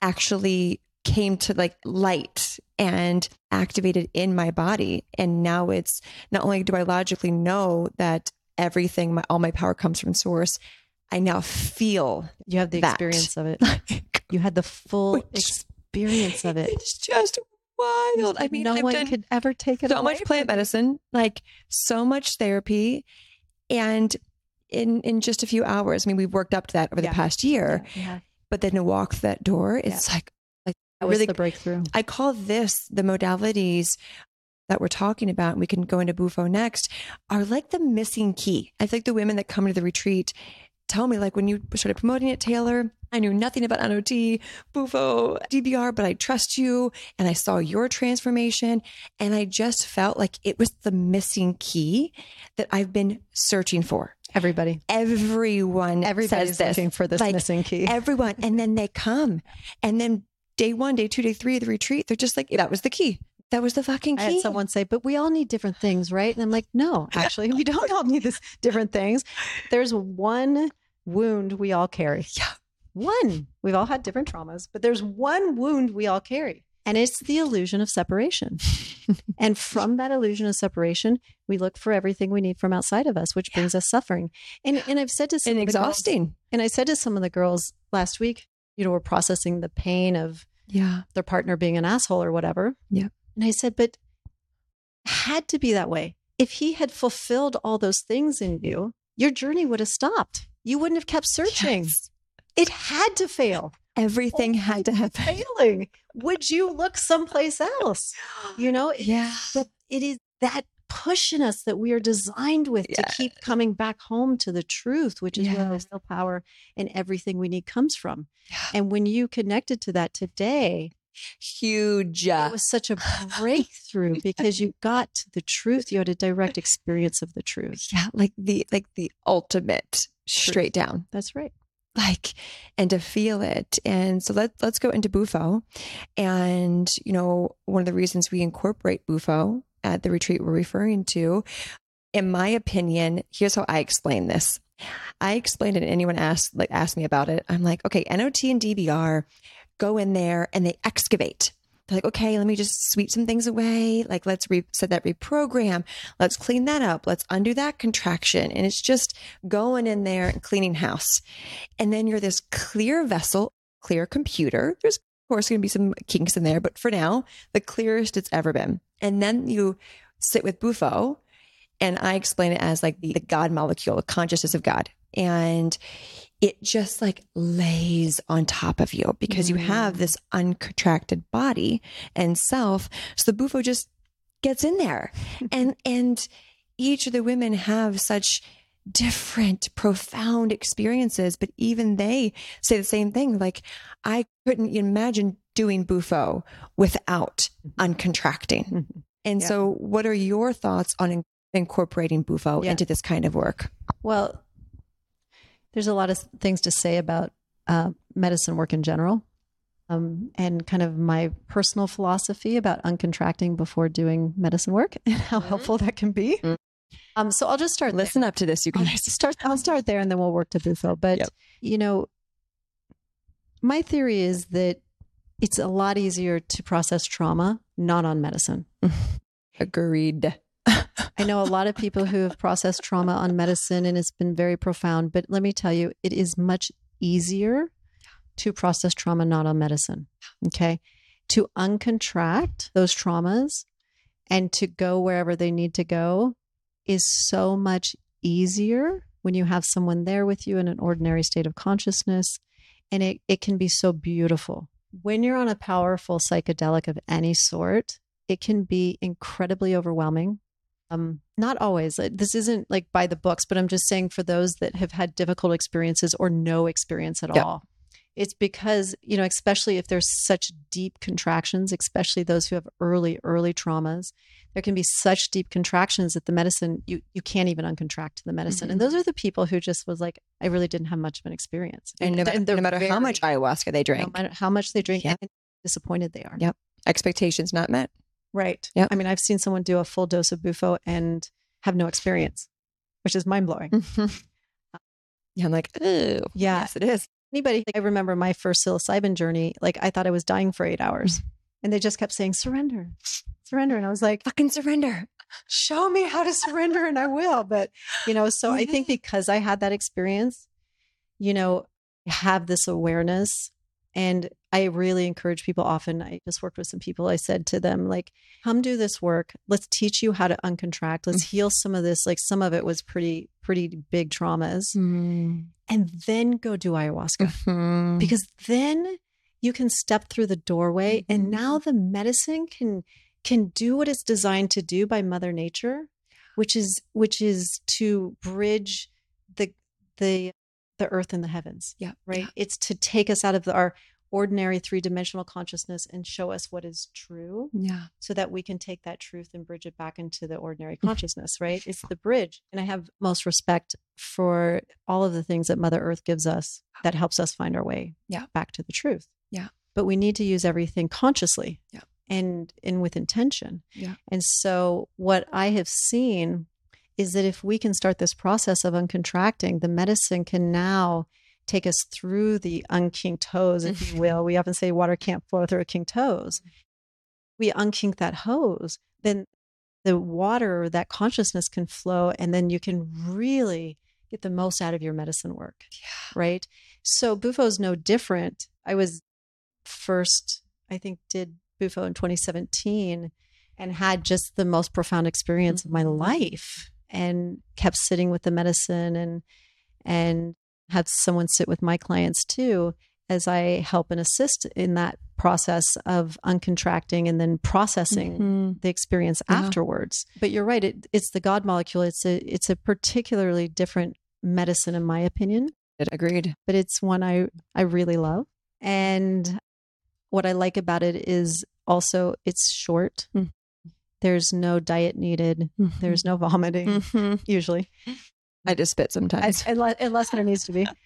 actually came to like light and activated in my body. And now it's not only do I logically know that everything, my, all my power comes from source, I now feel You have the that. experience of it. like, You had the full Which- experience of it. it's just wild. I mean, no I've one could ever take it so much plant medicine, like so much therapy. And in, in just a few hours, I mean, we've worked up to that over Yeah. the past year, Yeah, but then to walk through that door, it's like, that was Really- the breakthrough. I call this the modalities that we're talking about, and we can go into Bufo next, are like the missing key. I think the women that come to the retreat tell me, like, when you started promoting it, Taylor, I knew nothing about NOT, Bufo, DBR, but I trust you and I saw your transformation. And I just felt like it was the missing key that I've been searching for. Everybody, Everyone everybody's says this for this Like, missing key. everyone. And then they come. And then day one, day two, day three of the retreat, they're just like, that was the key. That was the fucking I key. had someone say, "But we all need different things, right?" And I'm like, "No, actually, we don't all need this different things. There's one wound we all carry. Yeah. One. We've all had different traumas, but there's one wound we all carry, and it's the illusion of separation. and from that illusion of separation, we look for everything we need from outside of us, which Yeah. brings us suffering. And and I've said to some and of the girls- exhausting. and I said to some of the girls last week, you know, we're processing the pain of Yeah. their partner being an asshole or whatever. Yeah. And I said, but had to be that way. If he had fulfilled all those things in you, your journey would have stopped. You wouldn't have kept searching. Yes. It had to fail. Everything had to have Failing. Would you look someplace else? You know, Yeah. that it is that push in us that we are designed with to keep coming back home to the truth, which is where our Yes. real power and everything we need comes from. Yeah. And when you connected to that today, Huge. it was such a breakthrough because you got to the truth. You had a direct experience of the truth. yeah. Like the like the ultimate straight down. That's right. like and to feel it and so let, let's go into bufo and you know one of the reasons we incorporate bufo at the retreat we're referring to in my opinion here's how i explain this i explained it and anyone asked like asked me about it i'm like okay not and dbr go in there and they excavate they're like okay let me just sweep some things away like let's re- set that reprogram let's clean that up let's undo that contraction and it's just going in there and cleaning house and then you're this clear vessel, clear computer. There's, of course, going to be some kinks in there, but for now, the clearest it's ever been. And then you sit with Bufo, and I explain it as like the, the God molecule, the consciousness of God. And it just like lays on top of you because you have Mm. this uncontracted body and self. So the Bufo just gets in there. and and each of the women have such different, profound experiences, but even they say the same thing. Like, I couldn't imagine doing Bufo without uncontracting. Mhm. And Yeah. so, what are your thoughts on in- incorporating Bufo Yeah. into this kind of work? Well, there's a lot of things to say about uh, medicine work in general. Um, and kind of my personal philosophy about uncontracting before doing medicine work and how Mhm. helpful that can be. Mm. Um, so I'll just start. there. Listen up to this, you I'll start. I'll start there, and then we'll work to Bufo. But Yep. you know, my theory is that it's a lot easier to process trauma not on medicine. Agreed. I know a lot of people who have processed trauma on medicine, and it's been very profound. But let me tell you, it is much easier to process trauma not on medicine. Okay, to uncontract those traumas and to go wherever they need to go is so much easier when you have someone there with you in an ordinary state of consciousness. And it, it can be so beautiful. When you're on a powerful psychedelic of any sort, it can be incredibly overwhelming. Um, not always. This isn't like by the books, but I'm just saying for those that have had difficult experiences or no experience at Yeah. all. It's because, you know, especially if there's such deep contractions, especially those who have early, early traumas, there can be such deep contractions that the medicine you you can't even uncontract the medicine. Mhm. And those are the people who just was like, I really didn't have much of an experience. And no, they're no matter how much ayahuasca they no drink, matter how much they drink Yeah. and disappointed they are. Yep. expectations not met. Right. Yep. I mean, I've seen someone do a full dose of Bufo and have no experience, which is mind blowing. yeah, I'm like, oh, Yeah. yes, it is. anybody, I remember my first psilocybin journey, like I thought I was dying for eight hours. Mm-hmm. And they just kept saying, surrender, surrender. And I was like, Fucking surrender. show me how to surrender and I will. But, you know, so I think because I had that experience, you know, have this awareness. And I really encourage people often. I just worked with some people. I said to them, like, come do this work. Let's teach you how to uncontract. Let's heal some of this. Like some of it was pretty, pretty big traumas. Mm. And then go do ayahuasca Mhm. because then you can step through the doorway and Mhm. now the medicine can can do what it's designed to do by mother nature which is which is to bridge the the the earth and the heavens Yeah. right yeah. it's to take us out of the, our ordinary three-dimensional consciousness and show us what is true Yeah. so that we can take that truth and bridge it back into the ordinary mm-hmm. consciousness, right? It's the bridge. And I have most respect for all of the things that Mother Earth gives us that helps us find our way Yeah. back to the truth. Yeah. But we need to use everything consciously Yeah. and and with intention. Yeah. And so what I have seen is that if we can start this process of uncontracting, the medicine can now take us through the unkinked hose, if you will. We often say water can't flow through a kinked hose. We unkink that hose, then the water, that consciousness can flow, and then you can really get the most out of your medicine work, Yeah. right? So Bufo is no different. I was first, I think, did Bufo in 2017 and had just the most profound experience of my Mhm. life and kept sitting with the medicine and and had someone sit with my clients too as I help and assist in that process of uncontracting and then processing Mhm. the experience Yeah. afterwards. But you're right; it, it's the God molecule. It's a it's a particularly different medicine, in my opinion. Agreed. But it's one I I really love, and what I like about it is also it's short. Mm. There's no diet needed. There's no vomiting Mhm. usually, I just spit sometimes. unless, unless there needs to be.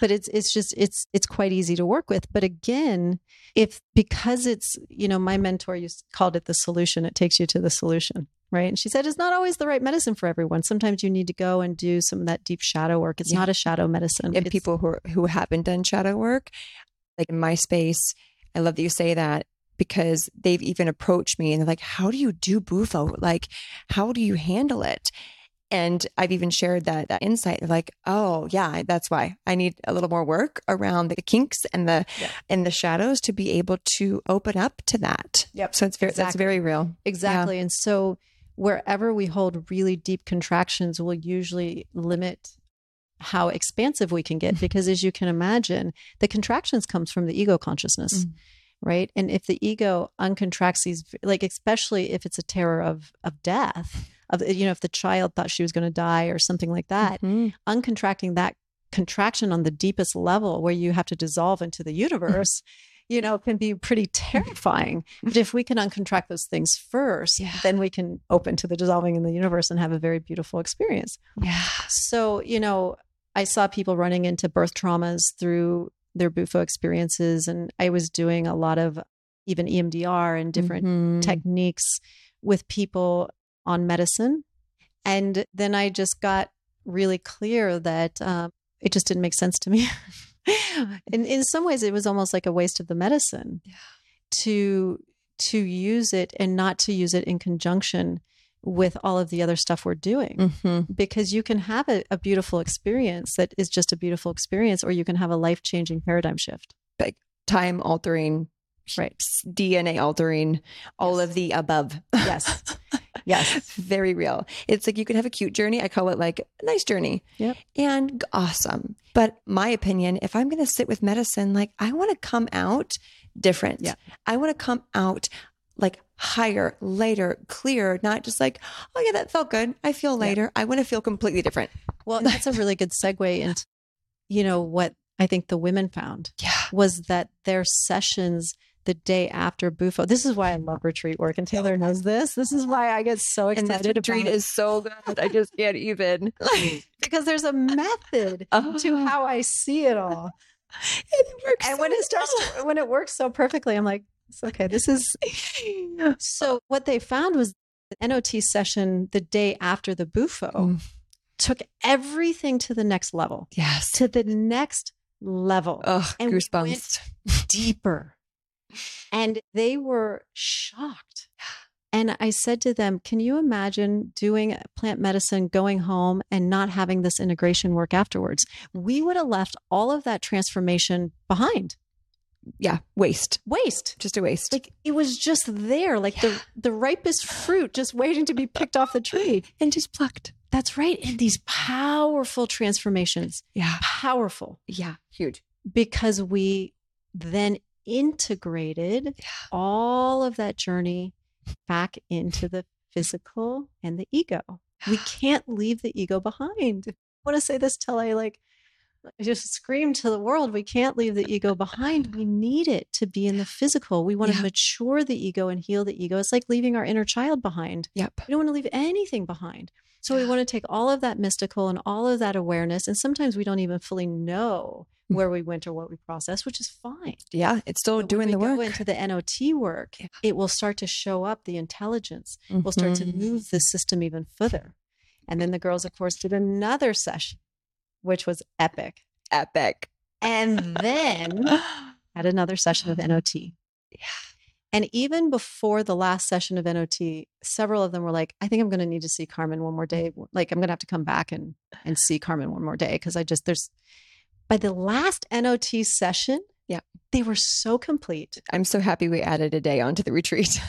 But it's it's just it's it's quite easy to work with. But again, if because it's you know my mentor used called it the solution, it takes you to the solution, right? And she said it's not always the right medicine for everyone. Sometimes you need to go and do some of that deep shadow work. It's Yeah. not a shadow medicine. and It's- people who are, who haven't done shadow work, like in my space, I love that you say that because they've even approached me and they're like, "How do you do bufo? Like, how do you handle it?" And I've even shared that that insight. They're like, "Oh, yeah, that's why I need a little more work around the kinks and the Yeah. and the shadows to be able to open up to that." Yep, So it's very that's very real. Exactly. And so wherever we hold really deep contractions will usually limit how expansive we can get because as you can imagine, the contractions comes from the ego consciousness. Mm. Right. And if the ego uncontracts these like especially if it's a terror of of death, of you know, if the child thought she was going to die or something like that, Mhm. uncontracting that contraction on the deepest level where you have to dissolve into the universe you know can be pretty terrifying but if we can uncontract those things first Yeah. then we can open to the dissolving in the universe and have a very beautiful experience Yeah. so you know i saw people running into birth traumas through their bufo experiences and i was doing a lot of even emdr and different Mhm. techniques with people on medicine. And then I just got really clear that um, it just didn't make sense to me. in, in some ways, it was almost like a waste of the medicine Yeah. to to use it and not to use it in conjunction with all of the other stuff we're doing. Mhm. Because you can have a, a beautiful experience that is just a beautiful experience, or you can have a life changing paradigm shift. like Time altering, Right. DNA altering, all Yes. of the above. Yes. Yes. Very real. It's like you could have a cute journey. I call it like a nice journey. Yep. And awesome. But my opinion, if I'm going to sit with medicine, like I want to come out different. Yeah. I want to come out like higher, lighter, clear, not just like, oh yeah, that felt good. I feel lighter. I want to feel completely different. Well, that's a really good segue into, you know, what I think the women found Yeah. was that their sessions the day after Bufo. This is why I love retreat work, and Taylor knows this. This is why I get so And excited this retreat about is so good. I just can't even. because there's a method Oh. to how I see it all. it works. And so when it starts, well. to, when it works so perfectly, I'm like, it's okay. This is so. What they found was the NOT session the day after the Bufo Mm. took everything to the next level. yes. to the next level Oh, And we goosebumps. deeper. And they were shocked. And I said to them, Can you imagine doing plant medicine, going home, and not having this integration work afterwards? We would have left all of that transformation behind. Yeah, waste. Waste. Just a waste. Like it was just there, like the, the ripest fruit just waiting to be picked off the tree. and just plucked. That's right. And these powerful transformations, Yeah. powerful Yeah. Huge. because we then integrated Yeah. all of that journey back into the physical and the ego. We can't leave the ego behind. I want to say this till I like just scream to the world. We can't leave the ego behind. We need it to be in the physical. We want Yeah. to mature the ego and heal the ego. It's like leaving our inner child behind. Yep. We don't want to leave anything behind. So we want to take all of that mystical and all of that awareness. And sometimes we don't even fully know. Where we went or what we processed, which is fine. Yeah. It's still But doing we the go work. into the NOT work, Yeah. it will start to show up the intelligence. We'll start to Mhm. move the system even further. And then the girls, of course, did another session, which was epic. Epic. And then had another session of NOT. Yeah. And even before the last session of NOT, several of them were like, I think I'm going to need to see Carmen one more day. Like, I'm going to have to come back and, and see Carmen one more day. Cause I just, there's, by the last NOT session, Yeah. they were so complete. I'm so happy we added a day onto the retreat.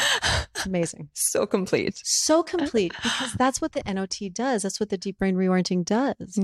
Amazing. so complete. So complete because that's what the NOT does. That's what the deep brain reorienting does.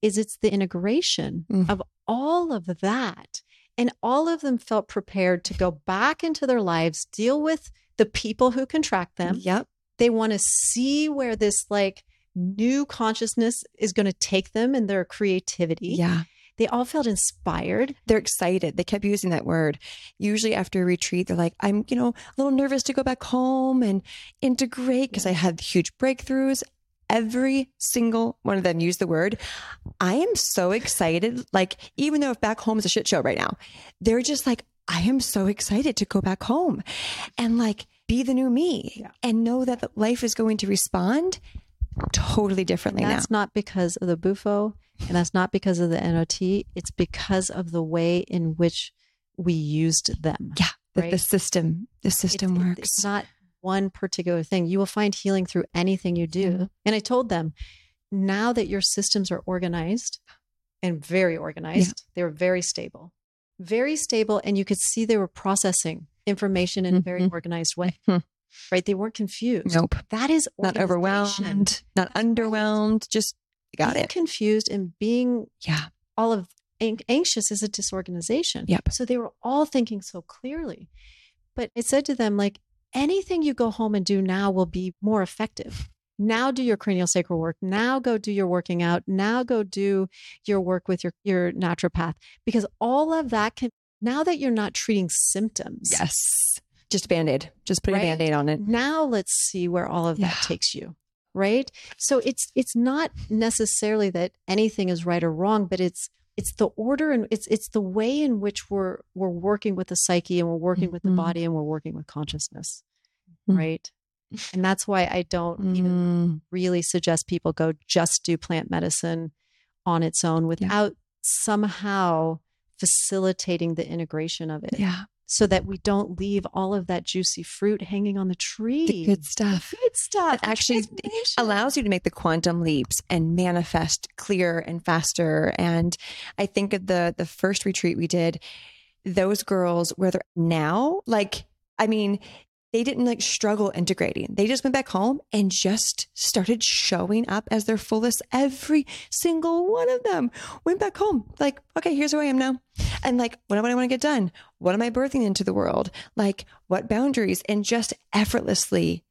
Is it's the integration Mm. of all of that. And all of them felt prepared to go back into their lives, deal with the people who contract them. Yep. They want to see where this like new consciousness is going to take them and their creativity. Yeah. They all felt inspired. They're excited. They kept using that word. Usually after a retreat, they're like, I'm, you know, a little nervous to go back home and integrate because I had huge breakthroughs. Every single one of them used the word. I am so excited. Like, even though if back home is a shit show right now, they're just like, I am so excited to go back home and like be the new me Yeah. and know that life is going to respond totally differently now. That's not because of the bufo and that's not because of the NOT. It's because of the way in which we used them. Yeah. The, the system, the system It's- works. It's not one particular thing. You will find healing through anything you do. Yeah. And I told them, now that your systems are organized and very organized, they were very stable, very stable. And you could see they were processing information in a very Mhm. organized way, Mhm. Right? They weren't confused. nope. That is Not overwhelmed, not underwhelmed. Just got being it. confused and being Yeah. all of anxious is a disorganization. Yep. So they were all thinking so clearly. But I said to them, like, anything you go home and do now will be more effective. Now do your cranial sacral work. Now go do your working out. Now go do your work with your, your naturopath. Because all of that can, now that you're not treating symptoms, Yes. Just a band aid. Just put Right? a band aid on it. now let's see where all of that Yeah. takes you right so it's it's not necessarily that anything is right or wrong but it's it's the order and it's it's the way in which we're we're working with the psyche and we're working with the Mhm. body and we're working with consciousness Mhm. right and that's why i don't even Mm, really suggest people go just do plant medicine on its own without somehow facilitating the integration of it yeah. so that we don't leave all of that juicy fruit hanging on the tree The good stuff. good stuff. It actually allows you to make the quantum leaps and manifest clearer and faster. And I think of the the first retreat we did, those girls where they're now, like, I mean, they didn't like struggle integrating. They just went back home and just started showing up as their fullest. Every single one of them went back home. Like, okay, here's who I am now. And like, what do I want to get done? What am I birthing into the world? Like, what boundaries? And just effortlessly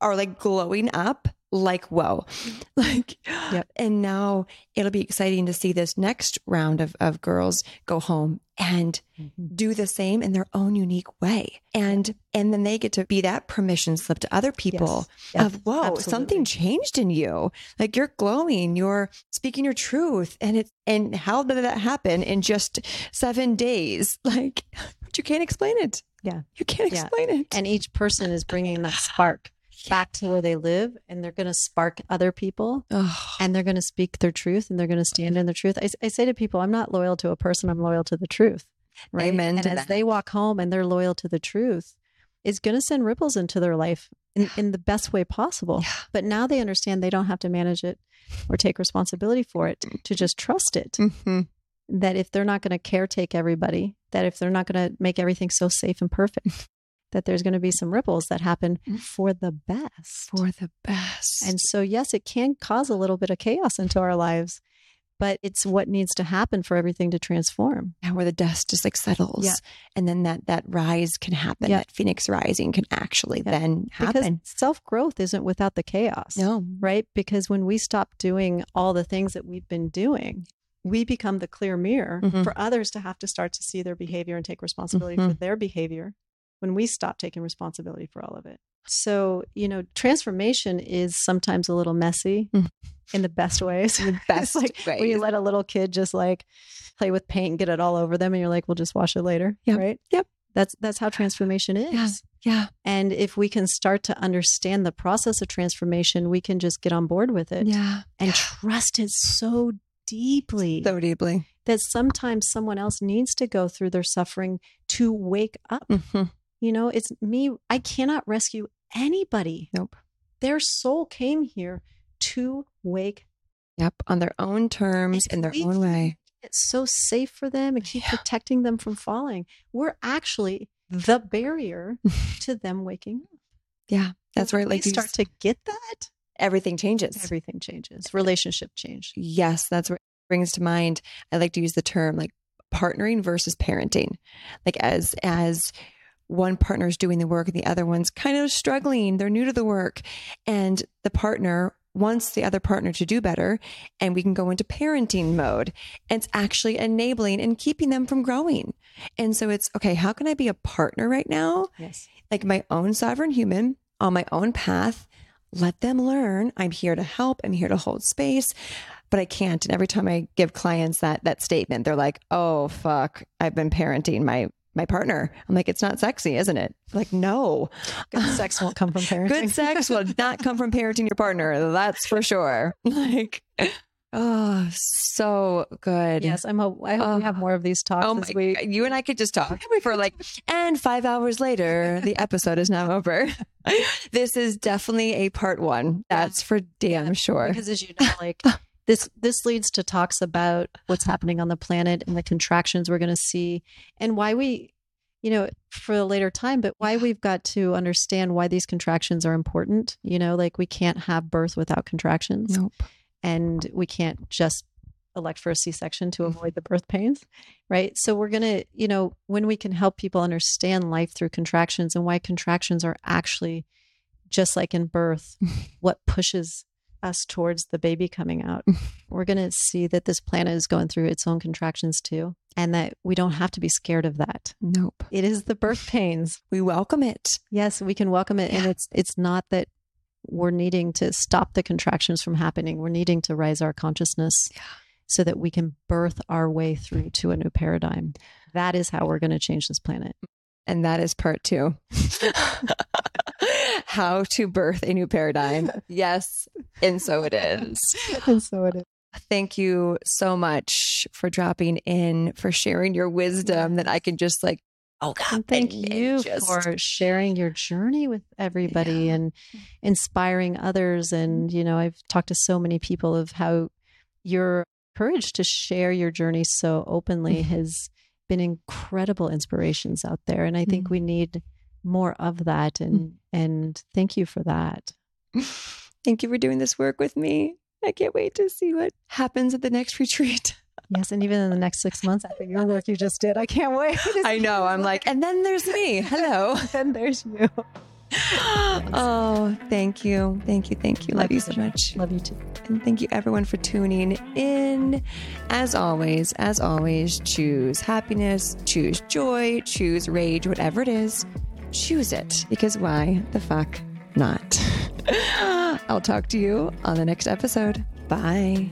are like glowing up like whoa like Yep. and now it'll be exciting to see this next round of, of girls go home and Mhm. do the same in their own unique way and and then they get to be that permission slip to other people Yes. of whoa absolutely. something changed in you like you're glowing you're speaking your truth and it's and how did that happen in just seven days like you can't explain it Yeah. you can't Yeah. explain it And each person is bringing that spark. Back to where they live and they're going to spark other people Oh, and they're going to speak their truth and they're going to stand in their truth. I, I say to people, I'm not loyal to a person, I'm loyal to the truth. Right. Amen And as that. they walk home and they're loyal to the truth, it's going to send ripples into their life in, in the best way possible. Yeah. But now they understand they don't have to manage it or take responsibility for it, to just trust it. Mhm. That if they're not going to caretake everybody, that if they're not going to make everything so safe and perfect, that there's going to be some ripples that happen for the best. for the best. And so, yes, it can cause a little bit of chaos into our lives, but it's what needs to happen for everything to transform. yeah, where the dust just like settles, Yeah. and then that that rise can happen. Yeah. That phoenix rising can actually Yeah. then Because happen. self growth isn't without the chaos. no, Right? Because when we stop doing all the things that we've been doing, we become the clear mirror Mhm. for others to have to start to see their behavior and take responsibility for Mhm. their behavior when we stop taking responsibility for all of it. So, you know, transformation is sometimes a little messy Mhm. in the best ways. the best like way. when you let a little kid just like play with paint and get it all over them and you're like, we'll just wash it later. Yep. Right. Yep. That's that's how transformation is. Yeah. yeah, And if we can start to understand the process of transformation, we can just get on board with it yeah, and trust it so deeply so deeply. that sometimes someone else needs to go through their suffering to wake up. Mhm. You know, it's me. I cannot rescue anybody. Nope. Their soul came here to wake Yep, on their own terms, And in their own way. it's so safe for them and keep Yeah. protecting them from falling. We're actually the barrier to them waking up. Yeah, that's right. Like you start to get that, everything changes. everything changes. Relationship change. Yes, that's what brings to mind. I like to use the term like partnering versus parenting. Like as as one partner is doing the work and the other one's kind of struggling, they're new to the work, and the partner wants the other partner to do better, and we can go into parenting mode. And it's actually enabling and keeping them from growing. And so it's okay, how can I be a partner right now? Yes. like my own sovereign human on my own path. Let them learn. I'm here to help. I'm here to hold space, but I can't. And every time I give clients that that statement, they're like, "Oh fuck, I've been parenting my my partner." I'm like, "It's not sexy, isn't it?" Like, no, Good sex won't come from parenting. good sex will not come from parenting your partner. That's for sure. Like, oh, so good. Yes, I'm. Hope, I hope Oh. we have oh. more of these talks Oh as my, we. God, you and I could just talk for like, and five hours later, the episode is now over. this is definitely a part one. That's for damn sure. Because as you know, like this, this leads to talks about what's happening on the planet and the contractions we're going to see, and why we, you know, for a later time, but why we've got to understand why these contractions are important. You know, like we can't have birth without contractions. Nope. and we can't just elect for a c-section to Mm-hmm. avoid the birth pains right so we're going to you know when we can help people understand life through contractions and why contractions are actually just like in birth what pushes us towards the baby coming out we're going to see that this planet is going through its own contractions too and that we don't have to be scared of that Nope. it is the birth pains We welcome it. yes we can welcome it and it's it's not that we're needing to stop the contractions from happening we're needing to raise our consciousness Yeah. so that we can birth our way through to a new paradigm that is how we're going to change this planet And that is part two. How to birth a new paradigm. Yes. And so it is. and so it is Thank you so much for dropping in, for sharing your wisdom that I can just like, oh God. and thank and- you just- for sharing your journey with everybody and inspiring others and you know i've talked to so many people of how your courage to share your journey so openly Mhm. has been incredible inspirations out there and i think Mm. we need more of that hmm. and and thank you for that Thank you for doing this work with me. I can't wait to see what happens at the next retreat. yes and even in the next six months after your work you just did i can't wait I know. I'm like, and then there's me. Hello. and there's you oh, thank you. Thank you. Thank you. Love, Love you so much. love you too And thank you everyone for tuning in. As always, as always, choose happiness, choose joy, choose rage, whatever it is, choose it. Because why the fuck not? I'll talk to you on the next episode. Bye.